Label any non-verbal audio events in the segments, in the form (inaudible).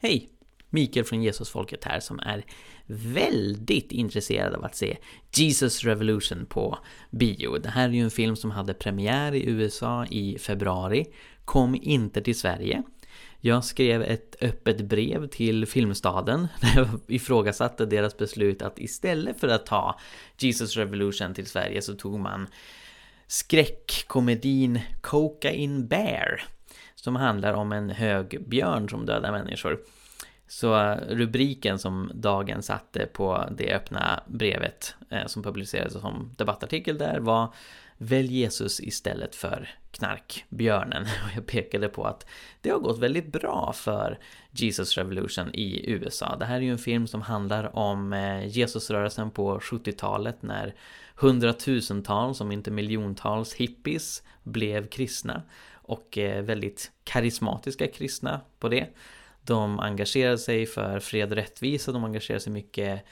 Hej! Mikael från Jesusfolket här som är väldigt intresserad av att se Jesus Revolution på bio. Det här är ju en film som hade premiär i USA i februari, kom inte till Sverige. Jag skrev ett öppet brev till Filmstaden (laughs) där jag ifrågasatte deras beslut att istället för att ta Jesus Revolution till Sverige så tog man skräckkomedin Cocaine Bear som handlar om en hög björn som dödar människor. Så eh, rubriken som Dagen satte på det öppna brevet eh, som publicerades som debattartikel där var Välj Jesus istället för knarkbjörnen. (laughs) Och jag pekade på att det har gått väldigt bra för Jesus Revolution i USA. Det här är ju en film som handlar om eh, Jesusrörelsen på 70-talet när hundratusentals, om inte miljontals hippies blev kristna och eh, väldigt karismatiska kristna på det. De engagerade sig för fred och rättvisa, de engagerade sig mycket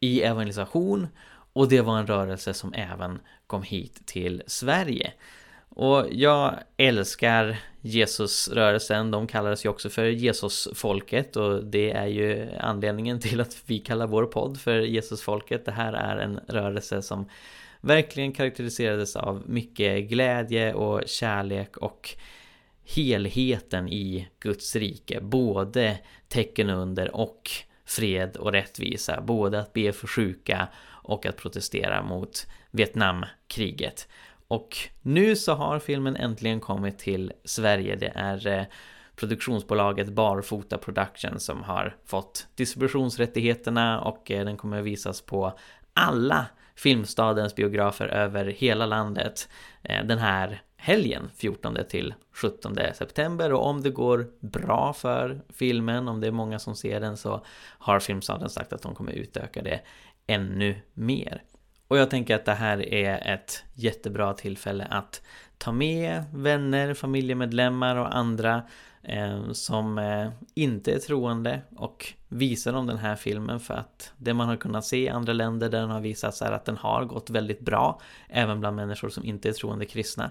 i evangelisation och det var en rörelse som även kom hit till Sverige. Och jag älskar Jesusrörelsen, de kallades ju också för Jesusfolket och det är ju anledningen till att vi kallar vår podd för Jesusfolket. Det här är en rörelse som verkligen karaktäriserades av mycket glädje och kärlek och helheten i Guds rike, både tecken under och fred och rättvisa, både att be för sjuka och att protestera mot Vietnamkriget. Och nu så har filmen äntligen kommit till Sverige. Det är eh, produktionsbolaget Barfota Production som har fått distributionsrättigheterna och eh, den kommer att visas på alla Filmstadens biografer över hela landet eh, den här helgen 14 till 17 september och om det går bra för filmen, om det är många som ser den så har Filmstaden sagt att de kommer utöka det ännu mer. Och jag tänker att det här är ett jättebra tillfälle att ta med vänner, familjemedlemmar och andra Eh, som eh, inte är troende och visar dem den här filmen för att det man har kunnat se i andra länder där den har visats är att den har gått väldigt bra även bland människor som inte är troende kristna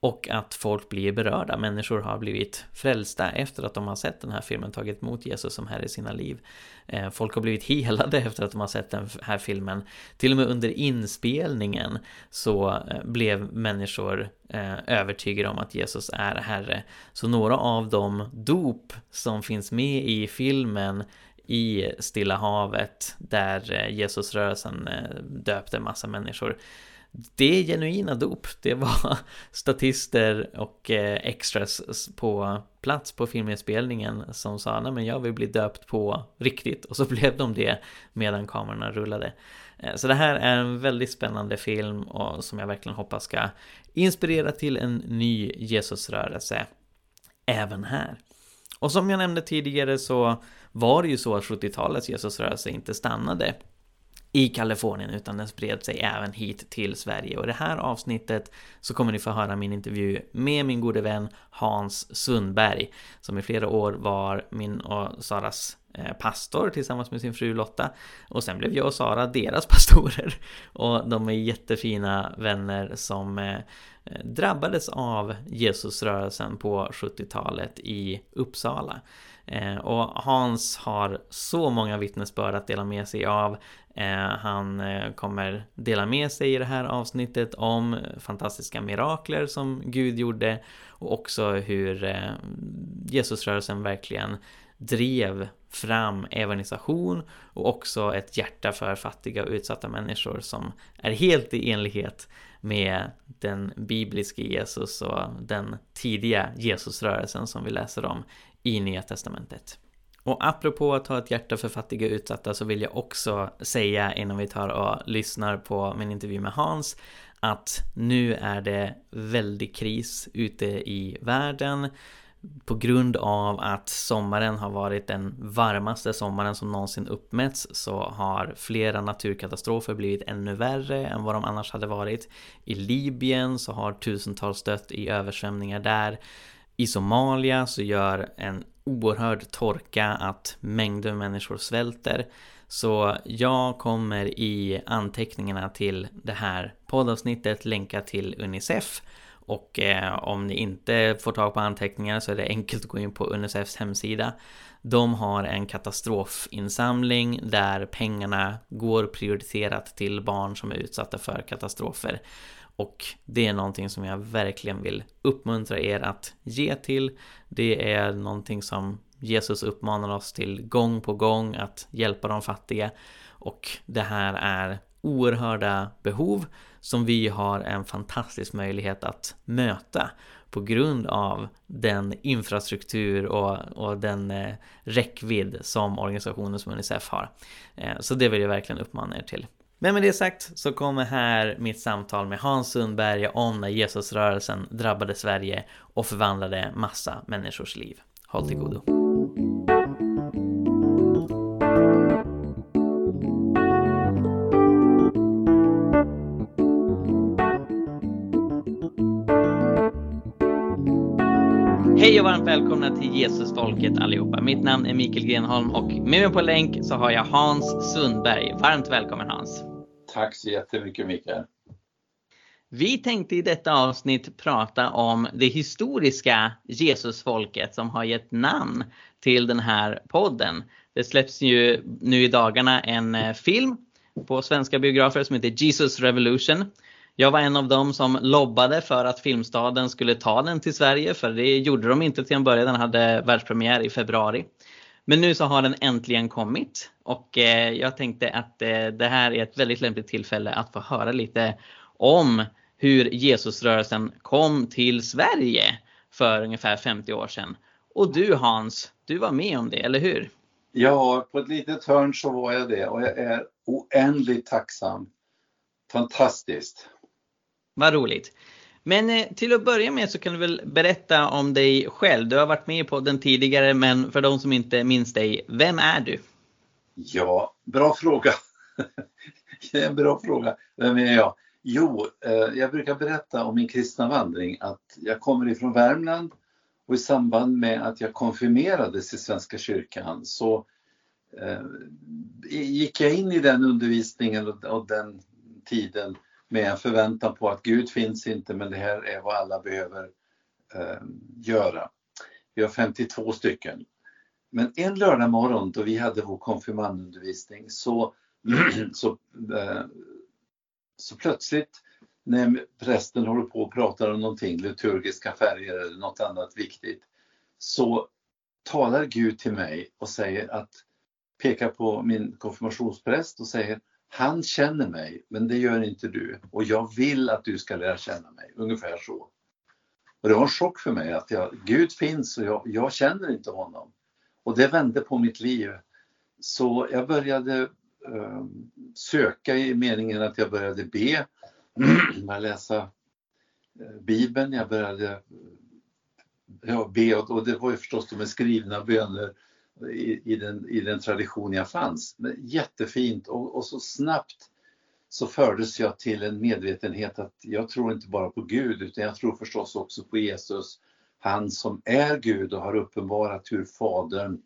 och att folk blir berörda. Människor har blivit frälsta efter att de har sett den här filmen, tagit emot Jesus som Herre i sina liv. Eh, folk har blivit (laughs) helade efter att de har sett den här filmen. Till och med under inspelningen så eh, blev människor eh, övertygade om att Jesus är Herre. Så några av de dop som finns med i filmen i Stilla havet där Jesusrörelsen döpte massa människor det är genuina dop. Det var (laughs) statister och eh, extras på plats på filminspelningen som sa nej men jag vill bli döpt på riktigt och så (laughs) blev de det medan kamerorna rullade. Eh, så det här är en väldigt spännande film och som jag verkligen hoppas ska inspirera till en ny Jesusrörelse även här. Och som jag nämnde tidigare så var det ju så att 70-talets Jesusrörelse inte stannade i Kalifornien utan den spred sig även hit till Sverige. Och i det här avsnittet så kommer ni få höra min intervju med min gode vän Hans Sundberg som i flera år var min och Saras eh, pastor tillsammans med sin fru Lotta och sen blev jag och Sara deras (laughs) pastorer och de är jättefina vänner som eh, drabbades av Jesusrörelsen på 70-talet i Uppsala. Eh, och Hans har så många vittnesbörd att dela med sig av. Eh, han eh, kommer dela med sig i det här avsnittet om fantastiska mirakler som Gud gjorde och också hur Jesusrörelsen verkligen drev fram evangelisation och också ett hjärta för fattiga och utsatta människor som är helt i enlighet med den bibliska Jesus och den tidiga Jesusrörelsen som vi läser om i Nya Testamentet. Och apropå att ha ett hjärta för fattiga och utsatta så vill jag också säga innan vi tar och lyssnar på min intervju med Hans att nu är det väldigt kris ute i världen på grund av att sommaren har varit den varmaste sommaren som någonsin uppmätts så har flera naturkatastrofer blivit ännu värre än vad de annars hade varit. I Libyen så har tusentals dött i översvämningar där. I Somalia så gör en oerhörd torka att mängder människor svälter. Så jag kommer i anteckningarna till det här poddavsnittet länka till Unicef och eh, om ni inte får tag på anteckningar så är det enkelt att gå in på Unicefs hemsida. De har en katastrofinsamling där pengarna går prioriterat till barn som är utsatta för katastrofer. Och det är någonting som jag verkligen vill uppmuntra er att ge till. Det är någonting som Jesus uppmanar oss till gång på gång att hjälpa de fattiga. Och det här är oerhörda behov som vi har en fantastisk möjlighet att möta på grund av den infrastruktur och, och den eh, räckvidd som organisationen som Unicef har. Eh, så det vill jag verkligen uppmana er till. Men med det sagt så kommer här mitt samtal med Hans Sundberg om när Jesusrörelsen drabbade Sverige och förvandlade massa människors liv. Håll till godo. Till Jesusfolket allihopa. Mitt namn är Mikael Grenholm och med mig på länk så har jag Hans Sundberg. Varmt välkommen Hans. Tack så jättemycket Mikael. Vi tänkte i detta avsnitt prata om det historiska Jesusfolket som har gett namn till den här podden. Det släpps ju nu i dagarna en eh, film på svenska biografer som heter Jesus Revolution jag var en av dem som lobbade för att Filmstaden skulle ta den till Sverige för det gjorde de inte till en början. Den hade världspremiär i februari. Men nu så har den äntligen kommit och eh, jag tänkte att eh, det här är ett väldigt lämpligt tillfälle att få höra lite om hur Jesusrörelsen kom till Sverige för ungefär 50 år sedan. Och du Hans, du var med om det, eller hur? Ja, på ett litet hörn så var jag det och jag är oändligt tacksam. Fantastiskt. Vad roligt. Men eh, till att börja med så kan du väl berätta om dig själv. Du har varit med på den tidigare men för de som inte minns dig, vem är du? Ja, bra fråga. (laughs) det är en bra fråga. Vem är jag? Jo, eh, jag brukar berätta om min kristna vandring att jag kommer ifrån Värmland och i samband med att jag konfirmerades i Svenska kyrkan så eh, gick jag in i den undervisningen och den tiden med en förväntan på att Gud finns inte men det här är vad alla behöver eh, göra. Vi har 52 stycken. Men en lördag morgon då vi hade vår konfirmandundervisning så, (clears throat) så, eh, så plötsligt när prästen håller på och pratar om någonting, liturgiska färger eller något annat viktigt, så talar Gud till mig och säger att, pekar på min konfirmationspräst och säger han känner mig, men det gör inte du. Och jag vill att du ska lära känna mig. Ungefär så. Och det var en chock för mig att jag, Gud finns och jag, jag känner inte honom. Och det vände på mitt liv. Så jag började eh, söka i meningen att jag började be, (clears throat) jag läsa eh, Bibeln, jag började eh, ja, be och, det var ju förstås de skrivna böner i, i, den, i den tradition jag fanns. Men jättefint och, och så snabbt så fördes jag till en medvetenhet att jag tror inte bara på Gud utan jag tror förstås också på Jesus. Han som är Gud och har uppenbarat hur Fadern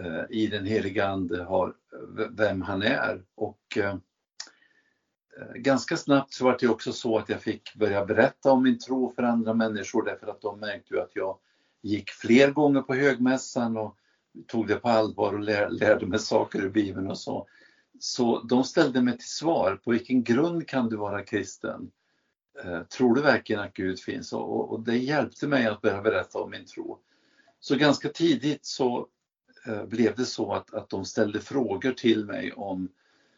eh, i den heliga Ande har, vem han är. Och eh, eh ganska snabbt så var det också så att jag fick börja berätta om min tro för andra människor därför att de märkte ju att jag gick fler gånger på högmässan och tog det på allvar och lär, lärde mig saker ur Bibeln och så. Så de ställde mig till svar, på vilken grund kan du vara kristen? Eh, tror du verkligen att Gud finns? Och, och, det hjälpte mig att börja berätta om min tro. Så ganska tidigt så eh, blev det så att, att de ställde frågor till mig om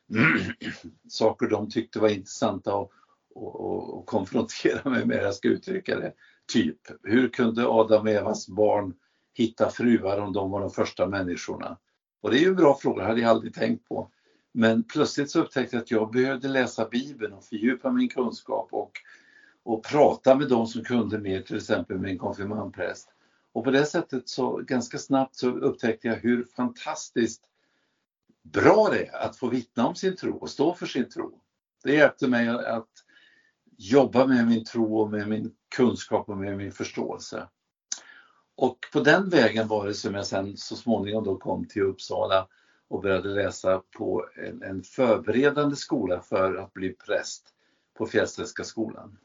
(clears throat) saker de tyckte var intressanta och, och, och konfrontera mig med, jag ska uttrycka det. Typ, hur kunde Adam och Evas barn hitta fruar om de var de första människorna? Och det är ju en bra fråga, det hade jag aldrig tänkt på. Men plötsligt så upptäckte jag att jag behövde läsa Bibeln och fördjupa min kunskap och, och prata med de som kunde mer, till exempel med en konfirmandpräst. Och på det sättet så ganska snabbt så upptäckte jag hur fantastiskt bra det är att få vittna om sin tro och stå för sin tro. Det hjälpte mig att jobba med min tro och med min kunskap och med min förståelse. Och på den vägen var det som jag sen så småningom då kom till Uppsala och började läsa på en, en förberedande skola för att bli präst på Fjällstedtska skolan.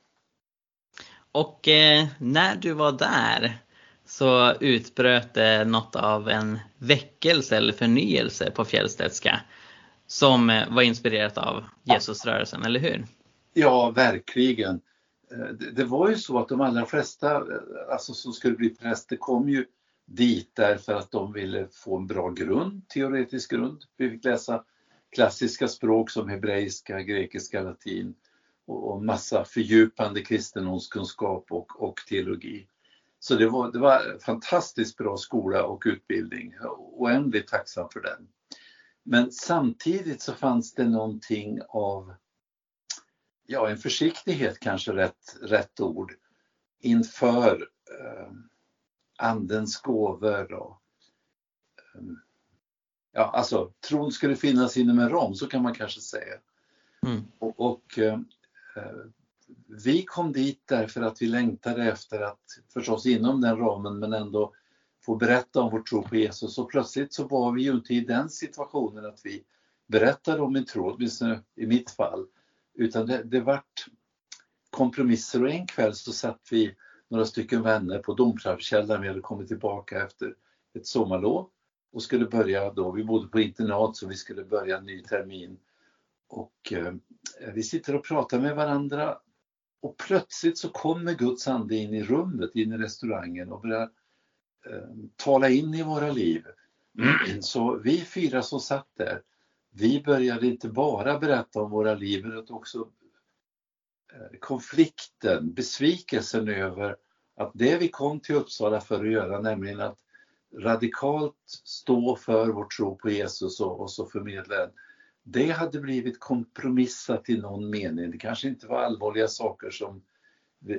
Och eh, när du var där så utbröt det något av en väckelse eller förnyelse på Fjällstedtska som eh, var inspirerat av Jesusrörelsen, eller hur? Ja, verkligen. Eh, det var ju så att de allra flesta eh, alltså, som skulle bli präster kom ju dit därför att de ville få en bra grund, teoretisk grund. Vi fick läsa klassiska språk som hebreiska, grekiska, latin och, massa fördjupande kristendomskunskap och, och teologi. Så det var, det var fantastiskt bra skola och utbildning. Oändligt tacksam för den. Men samtidigt så fanns det någonting av, ja en försiktighet kanske rätt, rätt ord, inför eh, andens gåvor och eh, ja, alltså tron skulle finnas inom en ram, så kan man kanske säga. Mm. Och, och eh, vi kom dit därför att vi längtade efter att, förstås inom den ramen, men ändå få berätta om vår tro på Jesus. Och plötsligt så var vi ju inte i den situationen att vi berättade om en tro, åtminstone i mitt fall, utan det, det vart kompromisser och en kväll så satt vi några stycken vänner på Domkyrkokällan. Vi hade kommit tillbaka efter ett sommarlov och skulle börja då, vi bodde på internat så vi skulle börja en ny termin. Och eh, vi sitter och pratar med varandra och plötsligt så kommer Guds ande in i rummet, in i restaurangen och börjar eh, tala in i våra liv. Mm. Så vi fyra som satt där, vi började inte bara berätta om våra liv utan också eh, konflikten, besvikelsen över att det vi kom till Uppsala för att göra, nämligen att radikalt stå för vår tro på Jesus och, och så förmedla den, det hade blivit kompromissat i någon mening. Det kanske inte var allvarliga saker som,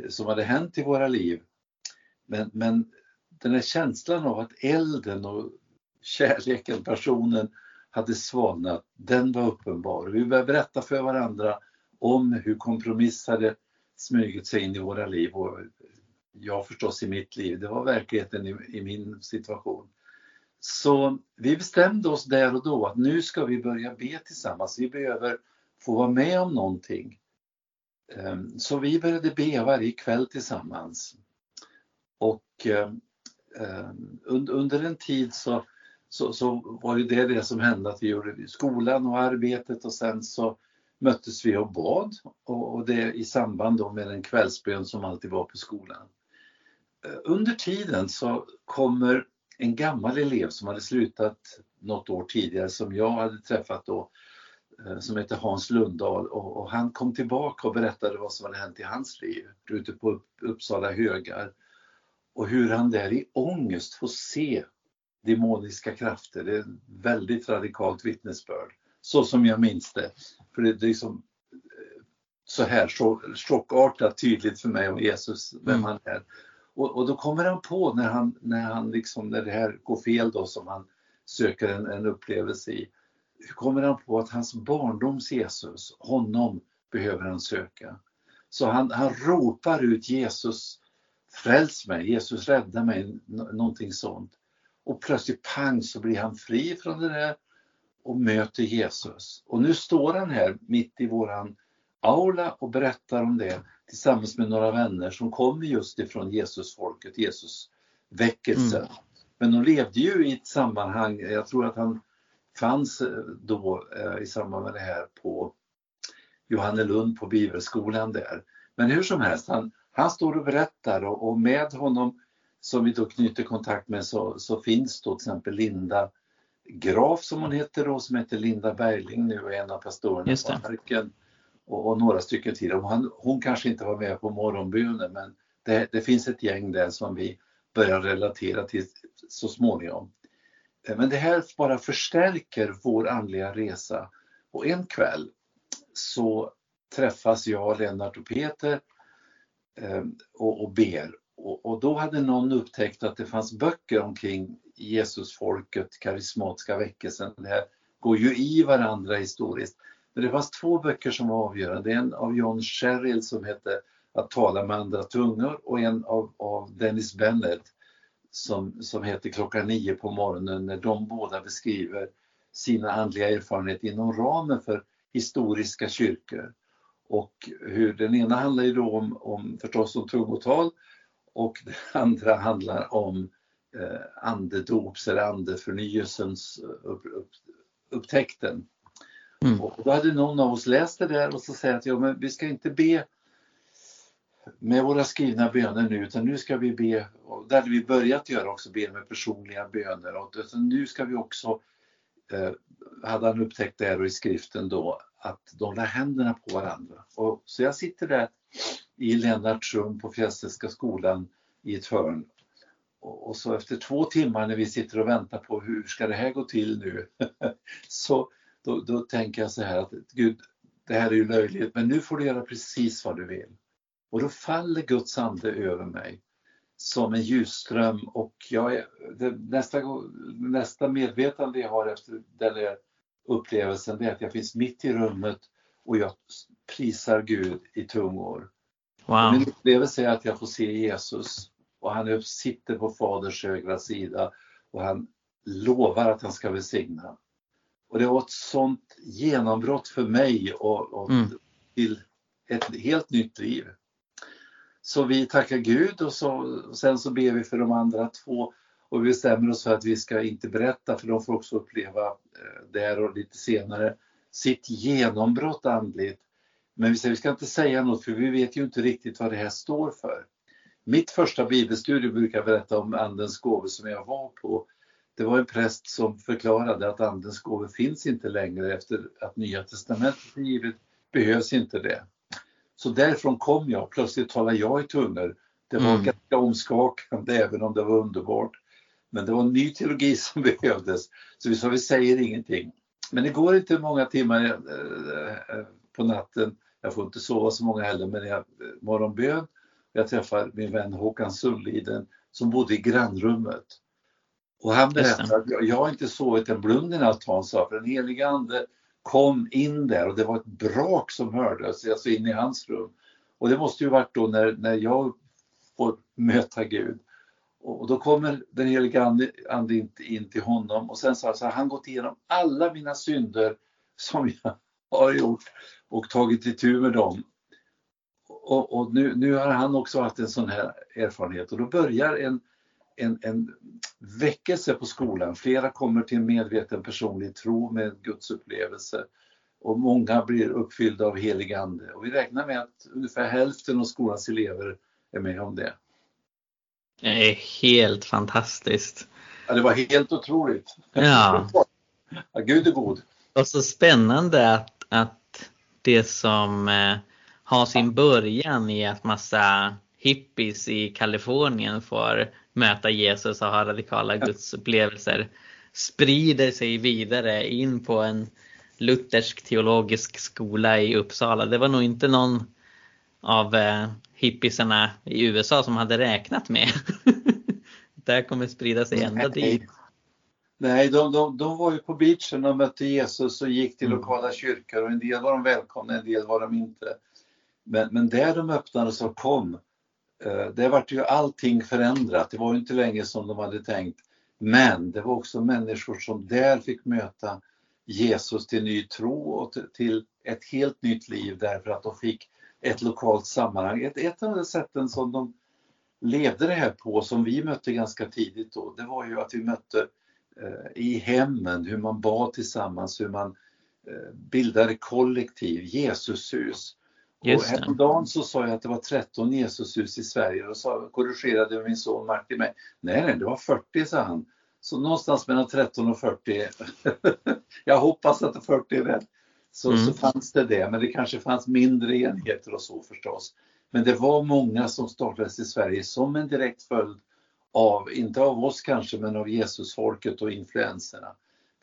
som hade hänt i våra liv. Men, men den här känslan av att elden och kärleken, passionen hade svalnat, den var uppenbar. Vi började berätta för varandra om hur kompromiss hade smugit sig in i våra liv och jag förstås i mitt liv. Det var verkligheten i, i min situation. Så vi bestämde oss där och då att nu ska vi börja be tillsammans. Vi behöver få vara med om någonting. Ehm, så vi började be varje kväll tillsammans. Och ehm, ehm, under en tid så, så, så var det det som hände att vi gjorde skolan och arbetet och sen så möttes vi och bad och det i samband med den kvällsbön som alltid var på skolan. Eh, under tiden så kommer en gammal elev som hade slutat något år tidigare som jag hade träffat då eh, som heter Hans Lundahl och, och, han kom tillbaka och berättade vad som hade hänt i hans liv ute på Uppsala högar och hur han där i ångest får se demoniska krafter. Det är ett väldigt radikalt vittnesbörd, så som jag minns det. För det, det är liksom så här så, chockartat tydligt för mig om Jesus, vem mm. han är. Och, och, då kommer han på när, han, när, han liksom, när det här går fel då som han söker en, en upplevelse i, kommer han på att hans barndoms Jesus, honom behöver han söka. Så han, han ropar ut Jesus, fräls mig, Jesus rädda mig, någonting sånt. Och plötsligt pang så blir han fri från det där och möter Jesus. Och nu står han här mitt i våran aula och berättar om det tillsammans med några vänner som kommer just ifrån Jesusfolket, Jesus väckelse. Mm. Men de levde ju i ett sammanhang, jag tror att han fanns eh, då eh, i samband med det här på Johannelund på bibelskolan där. Men hur som helst, han, han står och berättar och, och med honom som vi då knyter kontakt med så, så finns då till exempel Linda Graf som hon heter då, som heter Linda Bergling nu och är en av pastorerna på Arken och, och, några stycken till. Hon, hon kanske inte var med på morgonbönen men det, det, finns ett gäng där som vi börjar relatera till så småningom. Eh, men det här bara förstärker vår andliga resa. Och en kväll så träffas jag, Lennart och Peter eh, och, och ber. Och, och, då hade någon upptäckt att det fanns böcker omkring Jesusfolket, karismatiska väckelsen. Det här går ju i varandra historiskt. Men det fanns två böcker som var avgörande. En av John Sherrill som hette Att tala med andra tungor och en av, av Dennis Bennett som, som heter Klockan nio på morgonen när de båda beskriver sina andliga erfarenheter inom ramen för historiska kyrkor. Och hur den ena handlar ju då om, om förstås om tungotal och den (laughs) andra handlar om eh, andedops eller andeförnyelsens upp, upp, upptäckten. Mm. Och då hade någon av oss läst det där och så säger att ja, men vi ska inte be med våra skrivna böner nu utan nu ska vi be, och det hade vi börjat göra också, be med personliga böner. Och nu ska vi också, eh, hade han upptäckt där och i skriften då, att de la händerna på varandra. Och, så jag sitter där i Lennarts rum på Fjällstedtska skolan i ett hörn. Och, så efter två timmar när vi sitter och väntar på hur ska det här gå till nu? (laughs) så då, då tänker jag så här att Gud, det här är ju löjligt, men nu får du göra precis vad du vill. Och då faller Guds ande över mig som en ljusström och jag är, det, nästa, nästa medvetande jag har efter den här upplevelsen är att jag finns mitt i rummet och jag prisar Gud i tungor. Wow. Min upplevelse är att jag får se Jesus och han sitter på Faders högra sida och han lovar att han ska välsigna. Och det var ett sånt genombrott för mig och, och mm. till ett helt nytt liv. Så vi tackar Gud och, så, och sen så ber vi för de andra två och vi bestämmer oss för att vi ska inte berätta för de får också uppleva eh, där och lite senare sitt genombrott andligt. Men vi säger vi ska inte säga något för vi vet ju inte riktigt vad det här står för. Mitt första bibelstudium brukar berätta om Andens gåvor som jag var på. Det var en präst som förklarade att Andens gåvor finns inte längre efter att Nya Testamentet är givet, behövs inte det. Så därifrån kom jag, plötsligt talade jag i tungor. Det var mm. ganska omskakande även om det var underbart. Men det var en ny teologi (laughs) som behövdes. Så vi sa vi säger ingenting. Men det går inte många timmar eh, eh, på natten, jag får inte sova så många heller, men jag morgonbön. Jag träffar min vän Håkan Sulliden som bodde i grannrummet. Och han berättade att jag, jag har inte sovit en blund i natt, han sa, för den heliga ande kom in där och det var ett brak som hördes, alltså in i hans rum. Och det måste ju varit då när, när jag får möta Gud. Och då kommer den heliga ande, ande in, in till honom och sen så har han gått igenom alla mina synder som jag har gjort och tagit itu med dem. Och, och nu, nu, har han också haft en sån här erfarenhet och då börjar en, en, en väckelse på skolan. Flera kommer till en medveten personlig tro med Guds upplevelse och många blir uppfyllda av helig ande. Och vi räknar med att ungefär hälften av skolans elever är med om det. Det är helt fantastiskt. Ja, det var helt otroligt. Ja. (laughs) ja Gud är god. Och så spännande att, att det som eh, har sin början i att massa hippies i Kalifornien får möta Jesus och ha radikala gudsupplevelser sprider sig vidare in på en luthersk teologisk skola i Uppsala. Det var nog inte någon av eh, hippisarna i USA som hade räknat med. (laughs) det här kommer sprida sig ända dit. Nej, de, de, de var ju på beachen och mötte Jesus och gick till mm. lokala kyrkor och en del var de välkomna, en del var de inte. Men, men där de öppnades och kom, eh, det vart ju allting förändrat. Det var ju inte länge som de hade tänkt. Men det var också människor som där fick möta Jesus till ny tro och till ett helt nytt liv därför att de fick ett lokalt sammanhang. Ett, ett av de sätten som de levde det här på, som vi mötte ganska tidigt då, det var ju att vi mötte i hemmen, hur man bad tillsammans, hur man eh, bildade kollektiv, Jesushus. Just och häromdagen så sa jag att det var 13 Jesushus i Sverige och så korrigerade min son Martin mig. Nej, nej, det var 40 sa han. Så någonstans mellan 13 och 40. (laughs) jag hoppas att 40 är rätt så, mm. så fanns det det, men det kanske fanns mindre enheter och så förstås. Men det var många som startades i Sverige som en direkt följd av, inte av oss kanske, men av Jesusfolket och influenserna.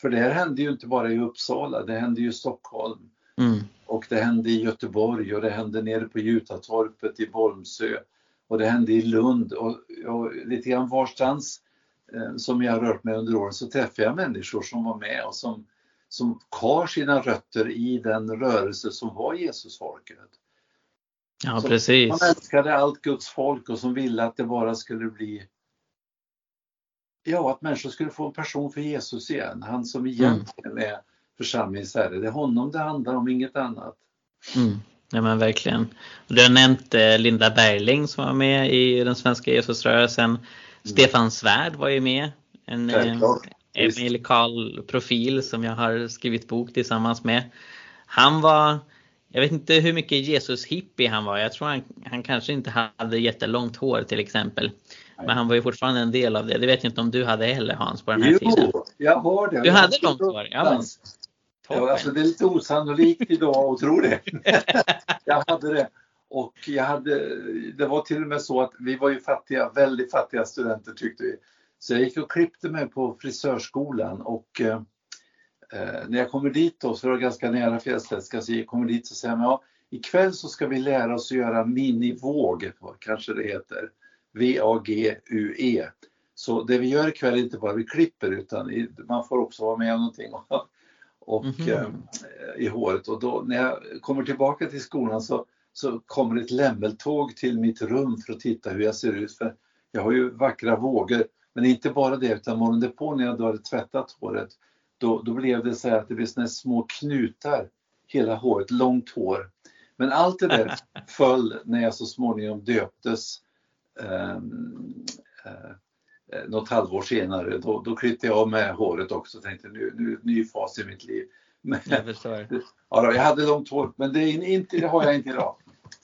För det här hände ju inte bara i Uppsala, det hände ju i Stockholm. Mm. Och det hände i Göteborg och det hände nere på Jutatorpet i Bolmsö. Och det hände i Lund och, och lite grann varstans eh, som jag har rört mig under åren så träffade jag människor som var med och som som har sina rötter i den rörelse som var Jesusfolket. Ja, som precis. Man älskade allt Guds folk och som ville att det bara skulle bli Ja, att människor skulle få en person för Jesus igen. Han som egentligen mm. är församlingens herre. Det är honom det handlar om, inget annat. Mm. Ja men verkligen. Du har nämnt eh, Linda Bergling som var med i den svenska Jesusrörelsen. Mm. Stefan Svärd var ju med. En eh, evangelikal profil som jag har skrivit bok tillsammans med. Han var, jag vet inte hur mycket Jesus hippie han var. Jag tror han, han kanske inte hade jättelångt hår till exempel. Men han var ju fortfarande en del av det. Det vet jag inte om du hade heller Hans på den här jo, tiden. Jo, jag har det. Du jag hade långt hår? Ja, men, ja, alltså, det är lite osannolikt idag att tro det. (laughs) jag hade det. Och jag hade, det var till och med så att vi var ju fattiga, väldigt fattiga studenter tyckte vi. Så jag gick och klippte mig på frisörskolan och eh, eh när jag kommer dit då, så var det ganska nära Fjällstedtska, så jag kommer dit och säger ja, ikväll så ska vi lära oss att göra minivåg, kanske det heter. V-A-G-U-E. Så det vi gör ikväll är inte bara vi klipper utan man får också vara med om någonting och, mm -hmm. eh, i håret. Och då när jag kommer tillbaka till skolan så, så kommer ett lämmeltåg till mitt rum för att titta hur jag ser ut. För jag har ju vackra vågor, men inte bara det utan morgonen därpå när jag då hade tvättat håret då, då blev det så att det blev såna små knutar hela håret, långt hår. Men allt det där (laughs) föll när jag så småningom döptes eh, eh, något halvår senare, då, då klippte jag av med håret också och tänkte nu, nu ny fas i mitt liv. Men, jag förstår. Ja, jag hade långt hår, men det, är inte, det har jag inte idag.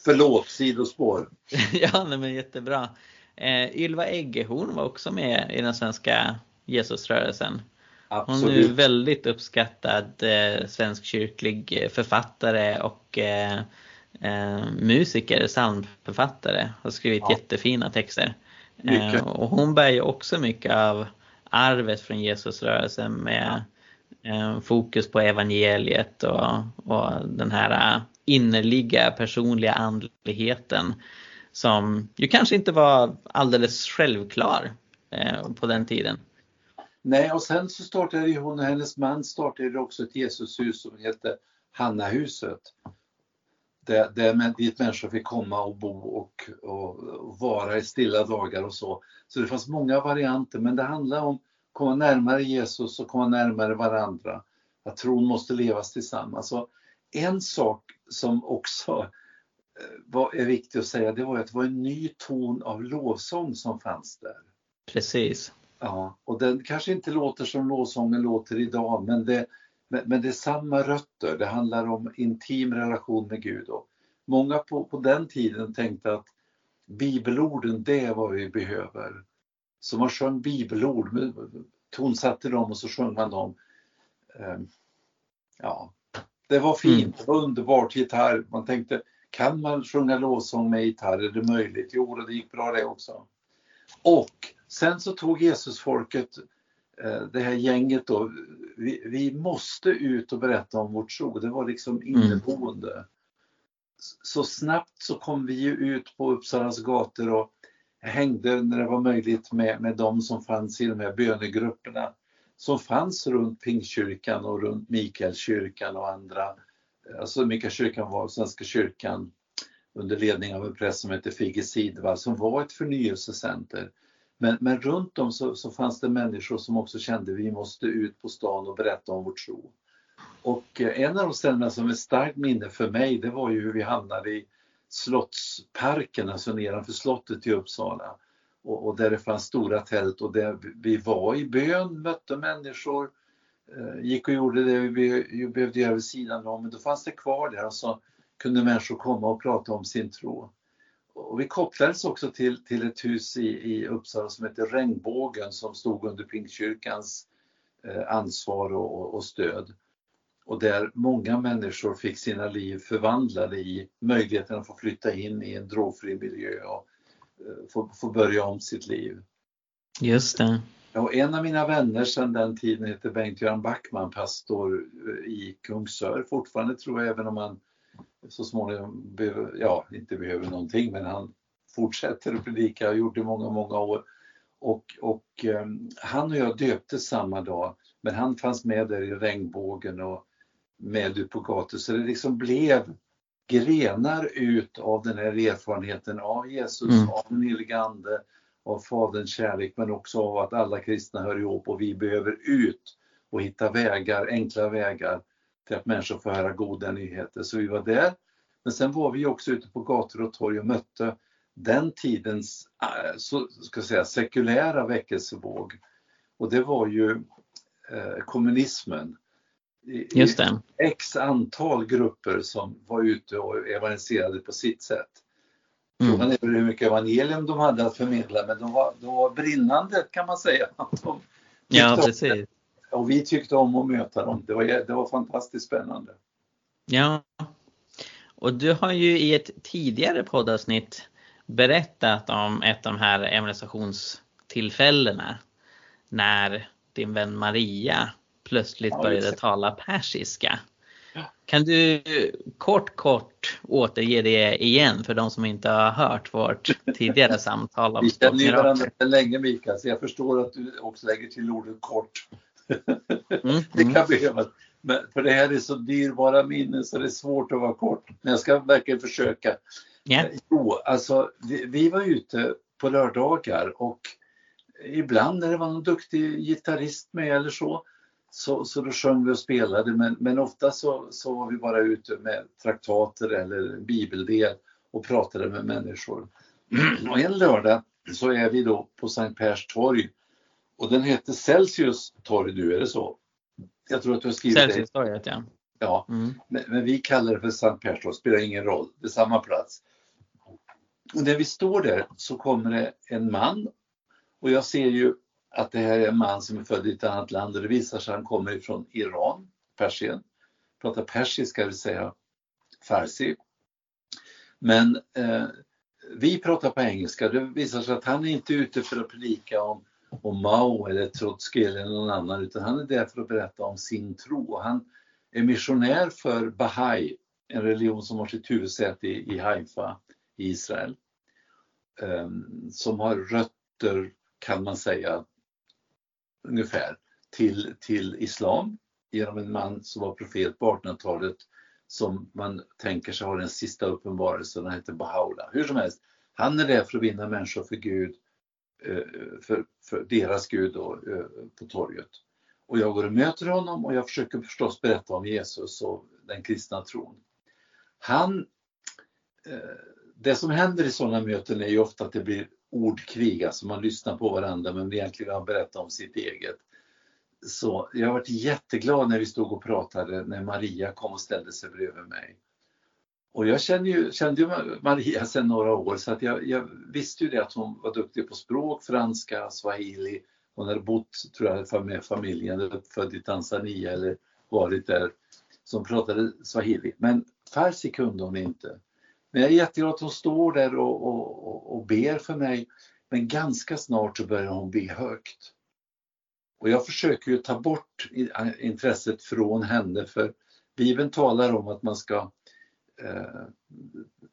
Förlåt, sidospår. (laughs) ja, nej, men jättebra. Eh, Ylva Eggehorn var också med i den svenska Jesusrörelsen. Absolut. Hon är väldigt uppskattad eh, svensk kyrklig författare och eh, eh, musiker, psalmförfattare, har skrivit ja. jättefina texter. Eh, och hon bär ju också mycket av arvet från Jesusrörelsen med eh, fokus på evangeliet och, och den här innerliga personliga andligheten som ju kanske inte var alldeles självklar eh, på den tiden. Nej, och sen så startade ju hon och hennes man startade också ett Jesushus som heter Hannahuset där, där dit människor fick komma och bo och, och, och, vara i stilla dagar och så. Så det fanns många varianter men det handlar om att komma närmare Jesus och komma närmare varandra. Att tron måste levas tillsammans. Så en sak som också eh, var, är viktig att säga det var att det var en ny ton av lovsång som fanns där. Precis. Ja, och den kanske inte låter som lovsången låter idag men det, men, men det är samma rötter, det handlar om intim relation med Gud. Och många på, på den tiden tänkte att bibelorden, det är vad vi behöver. Så man sjöng bibelord, tonsatte dem och så sjöng man dem. Ehm, ja, det var fint, mm. det var underbart, gitarr. Man tänkte, kan man sjunga lovsång med gitarr? Är det möjligt? Jo, det gick bra det också. Och sen så tog Jesusfolket det här gänget då, vi, vi, måste ut och berätta om vår tro. Det var liksom mm. inneboende. Mm. Så snabbt så kom vi ju ut på Uppsalas gator och hängde när det var möjligt med, med de som fanns i de här bönegrupperna som fanns runt Pingstkyrkan och runt Mikaelskyrkan och andra. Alltså Mikaelskyrkan var Svenska kyrkan under ledning av en präst som hette Figge Sidvall som var ett förnyelsecenter men, men runt om så, så, fanns det människor som också kände att vi måste ut på stan och berätta om vår tro. Och eh, en av de ställena som är starkt minne för mig det var ju hur vi hamnade i Slottsparken, alltså nedanför slottet i Uppsala. Och, och, där det fanns stora tält och där vi var i bön, mötte människor, eh, gick och gjorde det vi behövde göra vid sidan om, men då fanns det kvar där och så kunde människor komma och prata om sin tro. Och vi kopplades också till, till ett hus i, i Uppsala som heter Regnbågen som stod under Pingstkyrkans eh, ansvar och, och, stöd. Och där många människor fick sina liv förvandlade i möjligheten att få flytta in i en drogfri miljö och eh, få, få börja om sitt liv. Just det. Och en av mina vänner sedan den tiden heter Bengt-Göran Backman, pastor eh, i Kungsör fortfarande tror jag, även om han så småningom behöver, ja, inte behöver någonting, men han fortsätter att predika, har gjort det många, många år. Och, och um, han och jag döptes samma dag, men han fanns med där i regnbågen och med ut på gatan, så det liksom blev grenar ut av den här erfarenheten av Jesus, mm. av den helige Ande, av Faderns kärlek, men också av att alla kristna hör ihop och vi behöver ut och hitta vägar, enkla vägar till att människor får höra goda nyheter. Så vi var där. Men sen var vi också ute på gator och torg och mötte den tidens äh, så ska säga, sekulära väckelsevåg. Och det var ju eh, kommunismen. I, Just det. X antal grupper som var ute och evangeliserade på sitt sätt. Mm. Frågan är hur mycket evangelium de hade att förmedla men de var, de var brinnande kan man säga. (laughs) De ja, precis. Och vi tyckte om att möta dem. Det var, det var fantastiskt spännande. Ja. Och du har ju i ett tidigare poddavsnitt berättat om ett av de här evangelisationstillfällena när din vän Maria plötsligt ja, började tala persiska. Kan du kort kort återge det igen för de som inte har hört vårt tidigare (laughs) samtal om Vi känner ju varandra länge Mikael, så jag förstår att du också lägger till ordet kort. Mm, (laughs) det kan mm. behövas. Men för det här är så dyrbara minnen så det är svårt att vara kort. Men jag ska verkligen försöka. Yeah. Jo, alltså vi, vi var ute på lördagar och ibland när det var någon duktig gitarrist med eller så, så, så då sjöng vi och spelade men, men ofta så, så var vi bara ute med traktater eller bibeldel och pratade med människor. (clears throat) Och en lördag så är vi då på Sankt Pers torg och den heter Celsius torg nu, är det så? Jag tror att du har skrivit Celsiustorget, ja. Ja, mm. men, men, vi kallar det för Sankt Pers torg, spelar ingen roll, det är samma plats. Och när vi står där så kommer det en man och jag ser ju att det här är en man som är född i ett annat land och det visar sig att han kommer ifrån Iran, Persien, pratar persiska, vill säga farsi. Men eh, vi pratar på engelska, det visar sig att han är inte ute för att predika om, om Mao eller Trotsky eller någon annan utan han är där för att berätta om sin tro. Han är missionär för Bahai, en religion som har sitt huvudsäte i, i Haifa i Israel. Um, som har rötter kan man säga ungefär till, till islam genom en man som var profet på 1800-talet som man tänker sig har den sista uppenbarelsen, han heter Bahaula. Hur som helst, han är där för att vinna människor för Gud, Eh, för, för deras Gud då, eh, på torget. Och jag går och möter honom och jag försöker förstås berätta om Jesus och den kristna tron. Han, eh, det som händer i sådana möten är ju ofta att det blir ordkrig, alltså man lyssnar på varandra men egentligen har berättat om sitt eget. Så jag varit jätteglad när vi stod och pratade när Maria kom och ställde sig bredvid mig. Och jag kände ju, kände ju Maria sedan några år så att jag, jag, visste ju det att hon var duktig på språk, franska, swahili. Hon hade bott, tror jag, med familjen, född i Tanzania eller varit där, som pratade swahili. Men farsi kunde hon inte. Men jag är jätteglad att hon står där och, och, och ber för mig. Men ganska snart så börjar hon be högt. Och jag försöker ju ta bort äh, intresset från henne för Bibeln talar om att man ska eh,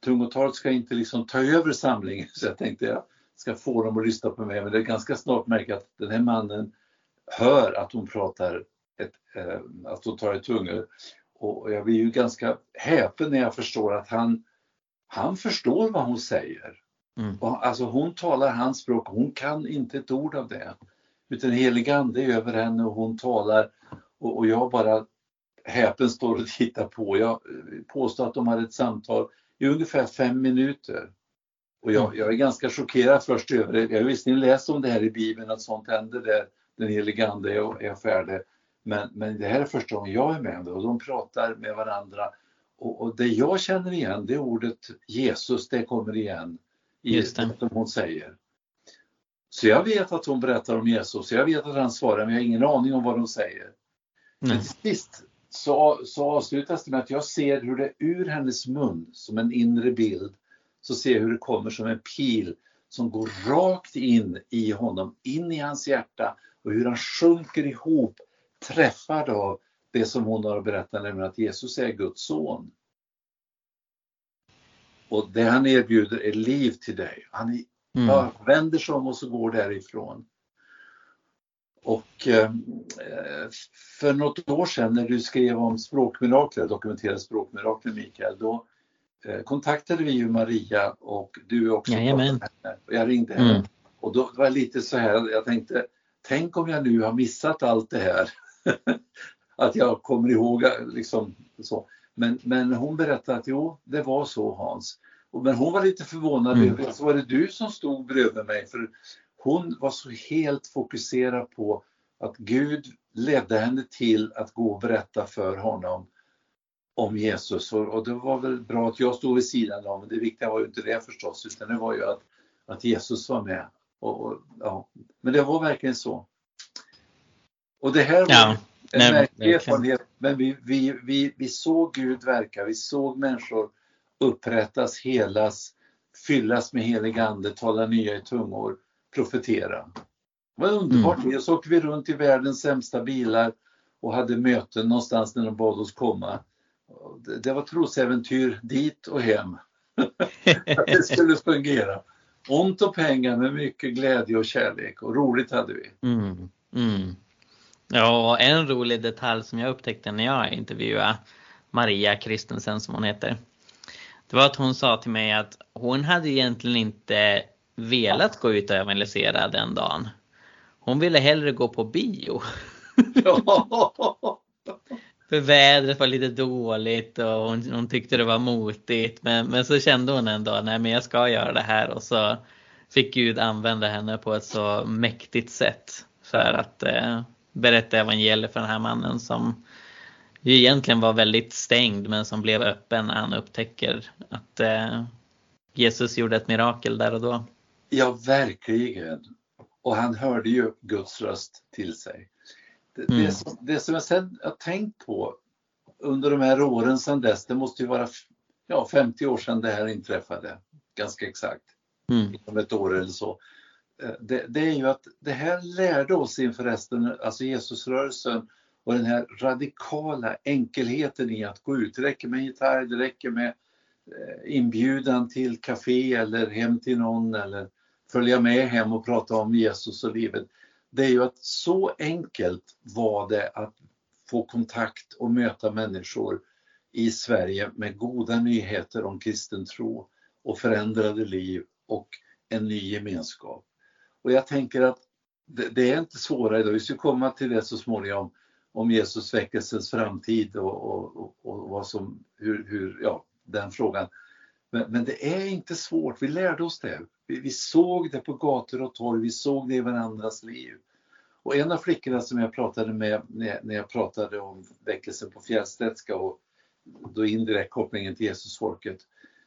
tungotalet ska inte liksom ta över samlingen (laughs) så jag tänkte jag ska få dem att lyssna på mig men det är ganska snart märker att den här mannen hör att hon pratar ett, eh, att hon tar i tungor och jag blir ju ganska häpen när jag förstår att han han förstår vad hon säger. Mm. Alltså hon talar hans språk, hon kan inte ett ord av det. Utan helig ande är över henne och hon talar och, och jag bara häpen står och tittar på. Jag påstår att de hade ett samtal i ungefär fem minuter. Och jag, jag är ganska chockerad först över det. Jag har visserligen läst om det här i Bibeln, att sånt händer där den helige Ande är, är färdig. Men, men det här är första gången jag är med om det och de pratar med varandra och, och, det jag känner igen det är ordet Jesus, det kommer igen i det som hon säger. Så jag vet att hon berättar om Jesus, jag vet att han svarar men jag har ingen aning om vad de säger. Men till sist så, så avslutas det med att jag ser hur det ur hennes mun, som en inre bild, så ser jag hur det kommer som en pil som går rakt in i honom, in i hans hjärta och hur han sjunker ihop, träffad av det som hon har berättat, nämligen att Jesus är Guds son. Och det han erbjuder är liv till dig. Han mm. vänder sig om och så går därifrån. Och eh, för något år sedan när du skrev om språkmirakler, dokumenterade språkmirakler Mikael, då eh, kontaktade vi ju Maria och du också. Jajamän. Och jag ringde henne. Mm. Och då var det lite så här, jag tänkte, tänk om jag nu har missat allt det här. (laughs) att jag kommer ihåg liksom så. Men, men hon berättade att jo, det var så Hans. Men hon var lite förvånad Mm. över, så var det du som stod bredvid mig? För hon var så helt fokuserad på att Gud ledde henne till att gå och berätta för honom om Jesus. Och, det var väl bra att jag stod vid sidan av, men det viktiga var ju inte det förstås, utan det var ju att, att Jesus var med. Och, och, ja. Men det var verkligen så. Och det här var Ja, en nej, märklig erfarenhet, men vi, vi, vi, vi såg Gud verka, vi såg människor upprättas, helas, fyllas med helig ande, tala nya i tungor, profetera. Det var underbart. Mm. Så åkte vi runt i världens sämsta bilar och hade möten någonstans när de bad oss komma. Det, det var trosäventyr dit och hem. Att (laughs) det skulle fungera. Ont och pengar med mycket glädje och kärlek och roligt hade vi. Mm, mm. Ja, en rolig detalj som jag upptäckte när jag intervjuade Maria Kristensen som hon heter. Det var att hon sa till mig att hon hade egentligen inte velat gå ut och evangelisera den dagen. Hon ville hellre gå på bio. (laughs) För vädret var lite dåligt och hon, hon tyckte det var motigt. Men, men så kände hon en dag, nej men jag ska göra det här. Och så fick Gud använda henne på ett så mäktigt sätt. För att eh, berätta evangeliet för den här mannen som ju egentligen var väldigt stängd men som blev öppen när han upptäcker att eh, Jesus gjorde ett mirakel där och då. Ja, verkligen. Och han hörde ju Guds röst till sig. Det, Mm. det, som, det som jag sen har tänkt på under de här åren sedan dess, det måste ju vara ja, 50 år sedan det här inträffade, ganska exakt, Mm. om ett år eller så. Eh, Det, det är ju att det här lärde oss inför resten, alltså Jesusrörelsen och den här radikala enkelheten i att gå ut. Det räcker med gitarr, det räcker med eh, inbjudan till café eller hem till någon eller följa med hem och prata om Jesus och livet. Det är ju att så enkelt var det att få kontakt och möta människor i Sverige med goda nyheter om kristen tro och förändrade liv och en ny gemenskap. Och jag tänker att det, det är inte svårare idag. Vi ska komma till det så småningom om Jesus väckelsens framtid och, och, och, och vad som, hur, hur, ja, den frågan. Men, men det är inte svårt, vi lärde oss det. Vi, vi såg det på gator och torg, vi såg det i varandras liv. Och en av flickorna som jag pratade med när, när jag pratade om väckelsen på Fjällstedtska och då indirekt kopplingen till Jesusfolket